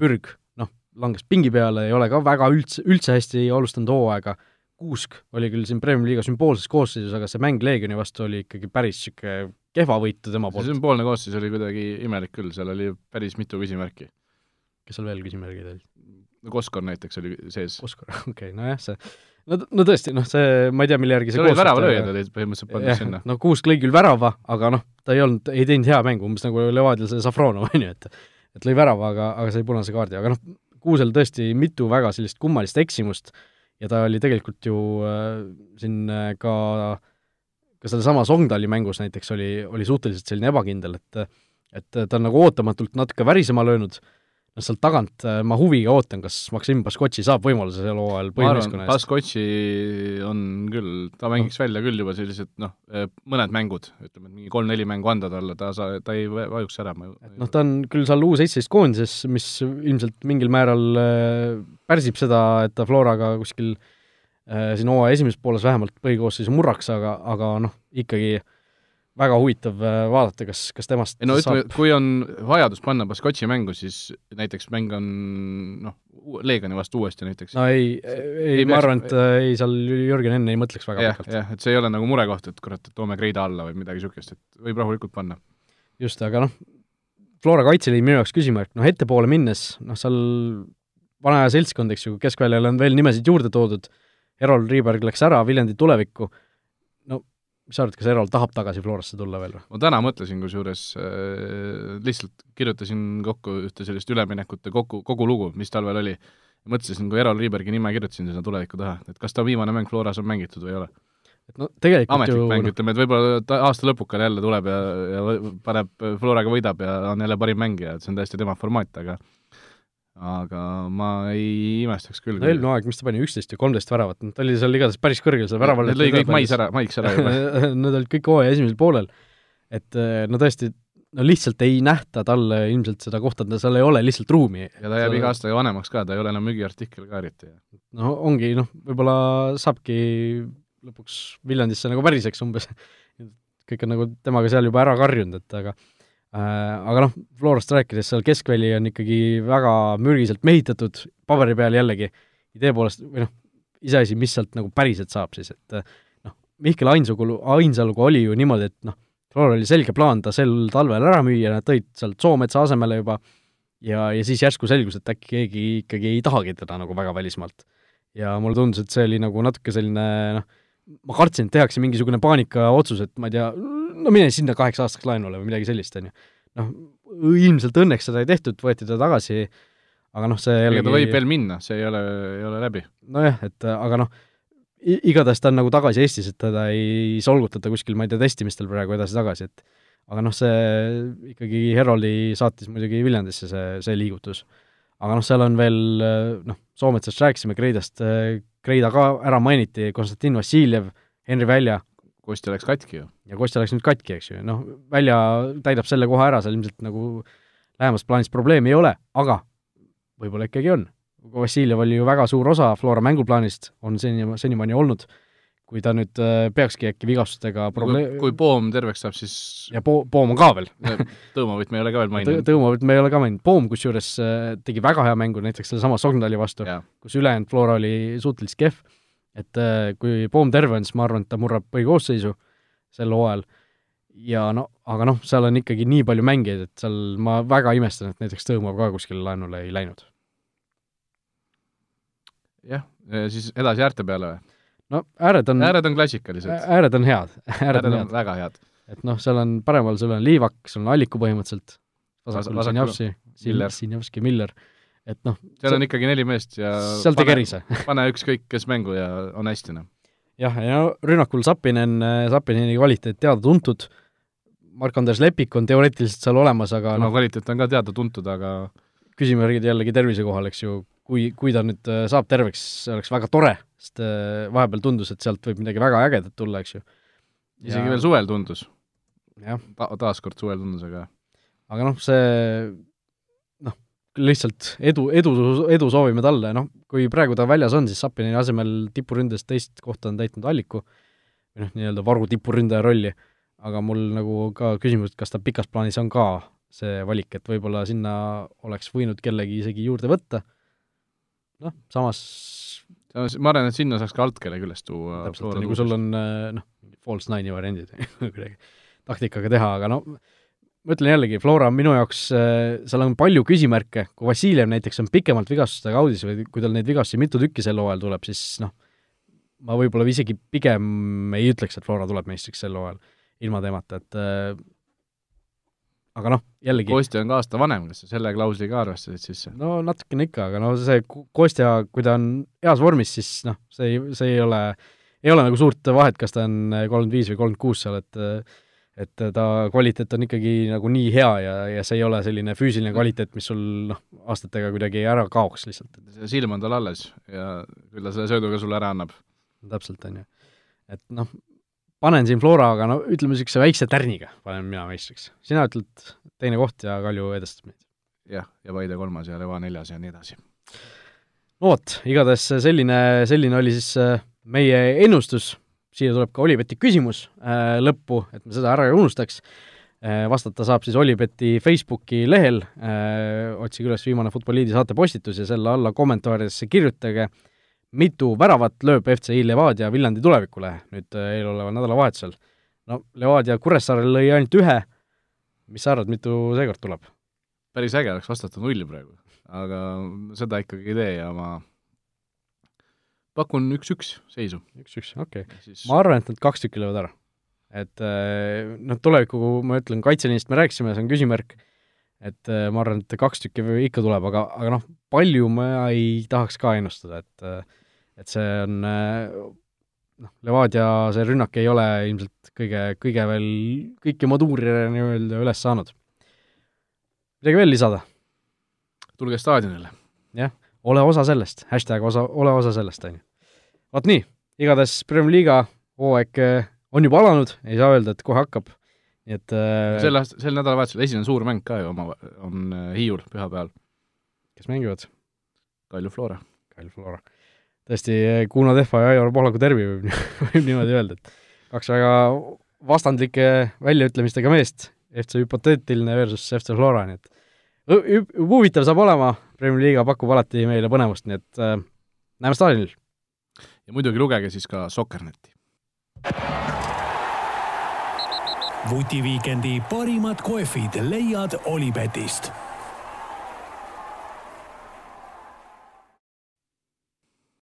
Pürg, langes pingi peale, ei ole ka väga üldse, üldse hästi alustanud hooaega, Kuusk oli küll siin Premiumi liiga sümboolses koosseisus, aga see mäng Leegioni vastu oli ikkagi päris niisugune kehva võitu tema poolt. see sümboolne koosseis oli kuidagi imelik küll, seal oli päris mitu küsimärki. kes seal veel küsimärgid olid? no Koskor näiteks oli sees. Koskor, okei okay,, nojah, see no, no tõesti, noh, see, ma ei tea, mille järgi see olid väravalööjad olid põhimõtteliselt pandud sinna. no Kuusk lõi küll värava, aga noh, ta ei olnud, ei teinud hea mängu, umbes nagu Levadial see Safronov, on ju, et et lõi värava, aga, aga sai punase kaardi, aga noh, Kuusel tõesti mitu väga sellist kummalist eksimust ja ta oli tegelikult ju äh, siin äh, ka ka sellesama Songdali mängus näiteks oli, oli suhteliselt selline ebakindel, et et ta on nagu ootamatult natuke värisema löönud äh,, noh, sealt tagant äh, ma huviga ootan, kas Maksim Baskotši saab võimaluse sel hooajal põhimeeskonna eest. Baskotši on küll, ta mängiks no. välja küll juba sellised noh, äh, mõned mängud, ütleme, et mingi kolm-neli mängu anda talle, ta sa-, ta ei vajuks ära, ma et noh, ta on küll seal U-seitseteist koondises, mis ilmselt mingil määral äh, pärsib seda, et ta Floraga kuskil siin hooaja esimeses pooles vähemalt põhikoosseisu murraks, aga, aga noh, ikkagi äh, väga huvitav äh, vaadata, kas, kas temast ei no ütleme, kui on vajadus panna Baskotši mängu, siis näiteks mäng on noh, Leegioni vastu uuesti näiteks. no ei, ei, ei, ma arvan, et äh, ei, seal Jürgen enne ei mõtleks väga pikalt. jah, et see ei ole nagu murekoht, et kurat, et toome Kreida alla või midagi niisugust, et võib rahulikult panna. just, aga noh, Flora kaitseliin minu jaoks küsimärk, noh ettepoole minnes, noh seal vana aja seltskond, eks ju, keskväljale on veel nimesid juurde toodud, Erol Riiberg läks ära Viljandi tulevikku, mis sa arvad, kas Erol tahab tagasi Florasse tulla veel või? ma täna mõtlesin kusjuures äh,, lihtsalt kirjutasin kokku ühte sellist üleminekute kokku, kogu lugu, mis talvel oli. mõtlesin, kui Erol Riibergi nime kirjutasin sinna tuleviku taha, et kas ta viimane mäng Floras on mängitud või ei ole. et no tegelikult ametlik ju mäng ütleme, et võib-olla ta aasta lõpukal jälle tuleb ja, ja paneb, Floraga võidab ja on jälle parim mängija, et see on täiesti tema formaat, aga aga ma ei imestaks küll. no eelmine aeg, mis ta pani, üksteist või kolmteist väravat, ta oli seal igatahes päris kõrgel seal väraval. Need lõi kõik mais ära, maiks ära juba Need olid kõik hooaja esimesel poolel. et eh, no tõesti, no lihtsalt ei nähta talle ilmselt seda kohta, seal ei ole lihtsalt ruumi. ja ta jääb iga aastaga vanemaks ka, ta ei ole enam müügiartikkel ka eriti. no ongi, noh, võib-olla saabki lõpuks Viljandisse nagu päriseks umbes. kõik on nagu temaga seal juba ära karjunud, et aga aga noh, Florast rääkides, seal keskväli on ikkagi väga mürgiselt mehitatud, paberi peal jällegi, idee poolest, või noh, iseasi, mis sealt nagu päriselt saab siis, et noh, Mihkel Ainsalu, Ainsaluga oli ju niimoodi, et noh, Flora oli selge plaan ta sel talvel ära müüa, nad tõid sealt Soometsa asemele juba ja, ja siis järsku selgus, et äkki keegi ikkagi ei tahagi teda nagu väga välismaalt. ja mulle tundus, et see oli nagu natuke selline noh, ma kartsin, et tehakse mingisugune paanikaotsus, et ma ei tea, no mine sinna kaheks aastaks laenule või midagi sellist, on ju. noh, ilmselt õnneks seda ei tehtud, võeti ta tagasi, aga noh, see jällegi ega ta võib veel minna, see ei ole, ei ole läbi. nojah, et aga noh, igatahes ta on nagu tagasi Eestis, et teda ei solgutata kuskil, ma ei tea, testimistel praegu edasi-tagasi, et aga noh, see ikkagi Heroldi saatis muidugi Viljandisse, see, see liigutus. aga noh, seal on veel noh, Soometsast rääkisime, Kreidast, Kreida ka ära mainiti, Konstantin Vassiljev, Henri Välja. Kostja läks katki ju. ja Kostja läks nüüd katki, eks ju, noh, Välja täidab selle koha ära, seal ilmselt nagu lähemas plaanis probleemi ei ole, aga võib-olla ikkagi on. Vassiljev oli ju väga suur osa Flora mänguplaanist, on seni, senimaani olnud, kui ta nüüd äh, peakski äkki vigastustega probleem kui Poom terveks saab, siis ja Po-, Poom on ka veel Tõumovit me ei ole ka veel maininud. Tõumovit me ei ole ka maininud, Poom kusjuures äh, tegi väga hea mängu näiteks sellesama Sognali vastu, kus ülejäänud Flora oli suhteliselt kehv, et äh, kui Poom terve on, siis ma arvan, et ta murrab põhikoosseisu sel hooajal ja no aga noh, seal on ikkagi nii palju mängijaid, et seal ma väga imestan, et näiteks Tõumov ka kuskile laenule ei läinud. jah, siis edasi äärte peale või? no ääred on ääred on klassikalised. ääred on head, ääred on head. väga head. et noh, seal on paremal, sul on Liivak, sul on Alliku põhimõtteliselt, vasakul Sinjavski, Sinjavski, Miller, et noh seal on ikkagi neli meest ja seal tegi erise pane ükskõik kes mängu ja on hästi, noh. jah, ja rünnakul Sapinen, Sapineni kvaliteet teada-tuntud, Mark-Andres Lepik on teoreetiliselt seal olemas, aga no, no kvaliteet on ka teada-tuntud, aga küsimärgid jällegi tervise kohal, eks ju, kui, kui ta nüüd äh, saab terveks, see oleks väga tore, sest äh, vahepeal tundus, et sealt võib midagi väga ägedat tulla, eks ju. isegi ja... veel suvel tundus. Ta, taaskord suvel tundus, aga aga noh, see lihtsalt edu, edu, edu soovime talle, noh, kui praegu ta väljas on, siis Sapini asemel tipuründes teist kohta on täitnud Alliku, noh, nii-öelda varu tipuründaja rolli, aga mul nagu ka küsimus, et kas ta pikas plaanis on ka see valik, et võib-olla sinna oleks võinud kellegi isegi juurde võtta noh, samas ma arvan, et sinna saaks ka altkelle üles tuua. täpselt, kui sul on äh, noh, false nine'i variandid kuidagi taktikaga teha, aga no ma ütlen jällegi, Flora on minu jaoks, äh, seal on palju küsimärke, kui Vassiljev näiteks on pikemalt vigastustega audis või kui tal neid vigastusi mitu tükki sel hooajal tuleb, siis noh, ma võib-olla isegi pigem ei ütleks, et Flora tuleb meistriks sel hooajal ilma temata, et äh, aga noh, jällegi Kostja on ka aasta vanem, kas sa selle klausli ka arvestasid sisse? no natukene ikka, aga no see Kostja, kui ta on heas vormis, siis noh, see ei, see ei ole, ei ole nagu suurt vahet, kas ta on kolmkümmend viis või kolmkümmend kuus seal, et et ta kvaliteet on ikkagi nagu nii hea ja, ja see ei ole selline füüsiline kvaliteet, mis sul noh, aastatega kuidagi ära kaoks lihtsalt. see silm on tal alles ja küll ta selle söödu ka sulle ära annab. täpselt, on ju. et noh, panen siin Floraga, no ütleme niisuguse väikse tärniga panen mina meistriks. sina ütled teine koht ja Kalju edestab meid. jah, ja Paide kolmas ja Leva neljas ja nii edasi. no vot, igatahes selline, selline oli siis äh, meie ennustus, siia tuleb ka Olibeti küsimus äh, lõppu, et me seda ära ei unustaks äh,, vastata saab siis Olibeti Facebooki lehel äh,, otsige üles viimane Futboliidi saate postitus ja selle alla kommentaaridesse kirjutage mitu väravat lööb FCI Levadia Viljandi tulevikule nüüd äh, eeloleval nädalavahetusel? no Levadia Kuressaarel lõi ainult ühe, mis sa arvad, mitu seekord tuleb? päris äge oleks vastata nulli praegu, aga seda ikkagi ei tee ja ma pakun üks-üks seisu. üks-üks, okei okay. Siis... ma arvan, et nad kaks tükki löövad ära. et äh, noh, tuleviku, ma ütlen, kaitseliinist me rääkisime, see on küsimärk, et äh, ma arvan, et kaks tükki ikka tuleb, aga, aga noh, palju ma ei tahaks ka ennustada, et et see on noh, Levadia see rünnak ei ole ilmselt kõige, kõige veel, kõiki moduure nii-öelda üles saanud. midagi veel lisada? tulge staadionile. jah, ole osa sellest, hashtag osa, ole osa sellest, on ju. vot nii, igatahes Premier League'a hooaeg eh, on juba alanud, ei saa öelda, et kohe hakkab, nii et äh, sel aast-, sel nädalavahetusel esimene suur mäng ka ju oma, on äh, Hiiul pühapäeval, kes mängivad? Kalju Flora. Kalju Flora. tõesti, Kuno Tehva ja Aivar Pohlaku derbi võib, võib niimoodi öelda, et kaks väga vastandlike väljaütlemistega meest, FC hüpoteetiline versus FC Flora, nii et huvitav saab olema, Premier Liiga pakub alati meile põnevust, nii et äh, näeme staadionil. ja muidugi lugege siis ka Sokkerneti. vutiviikendi parimad kohvid leiad Olipetist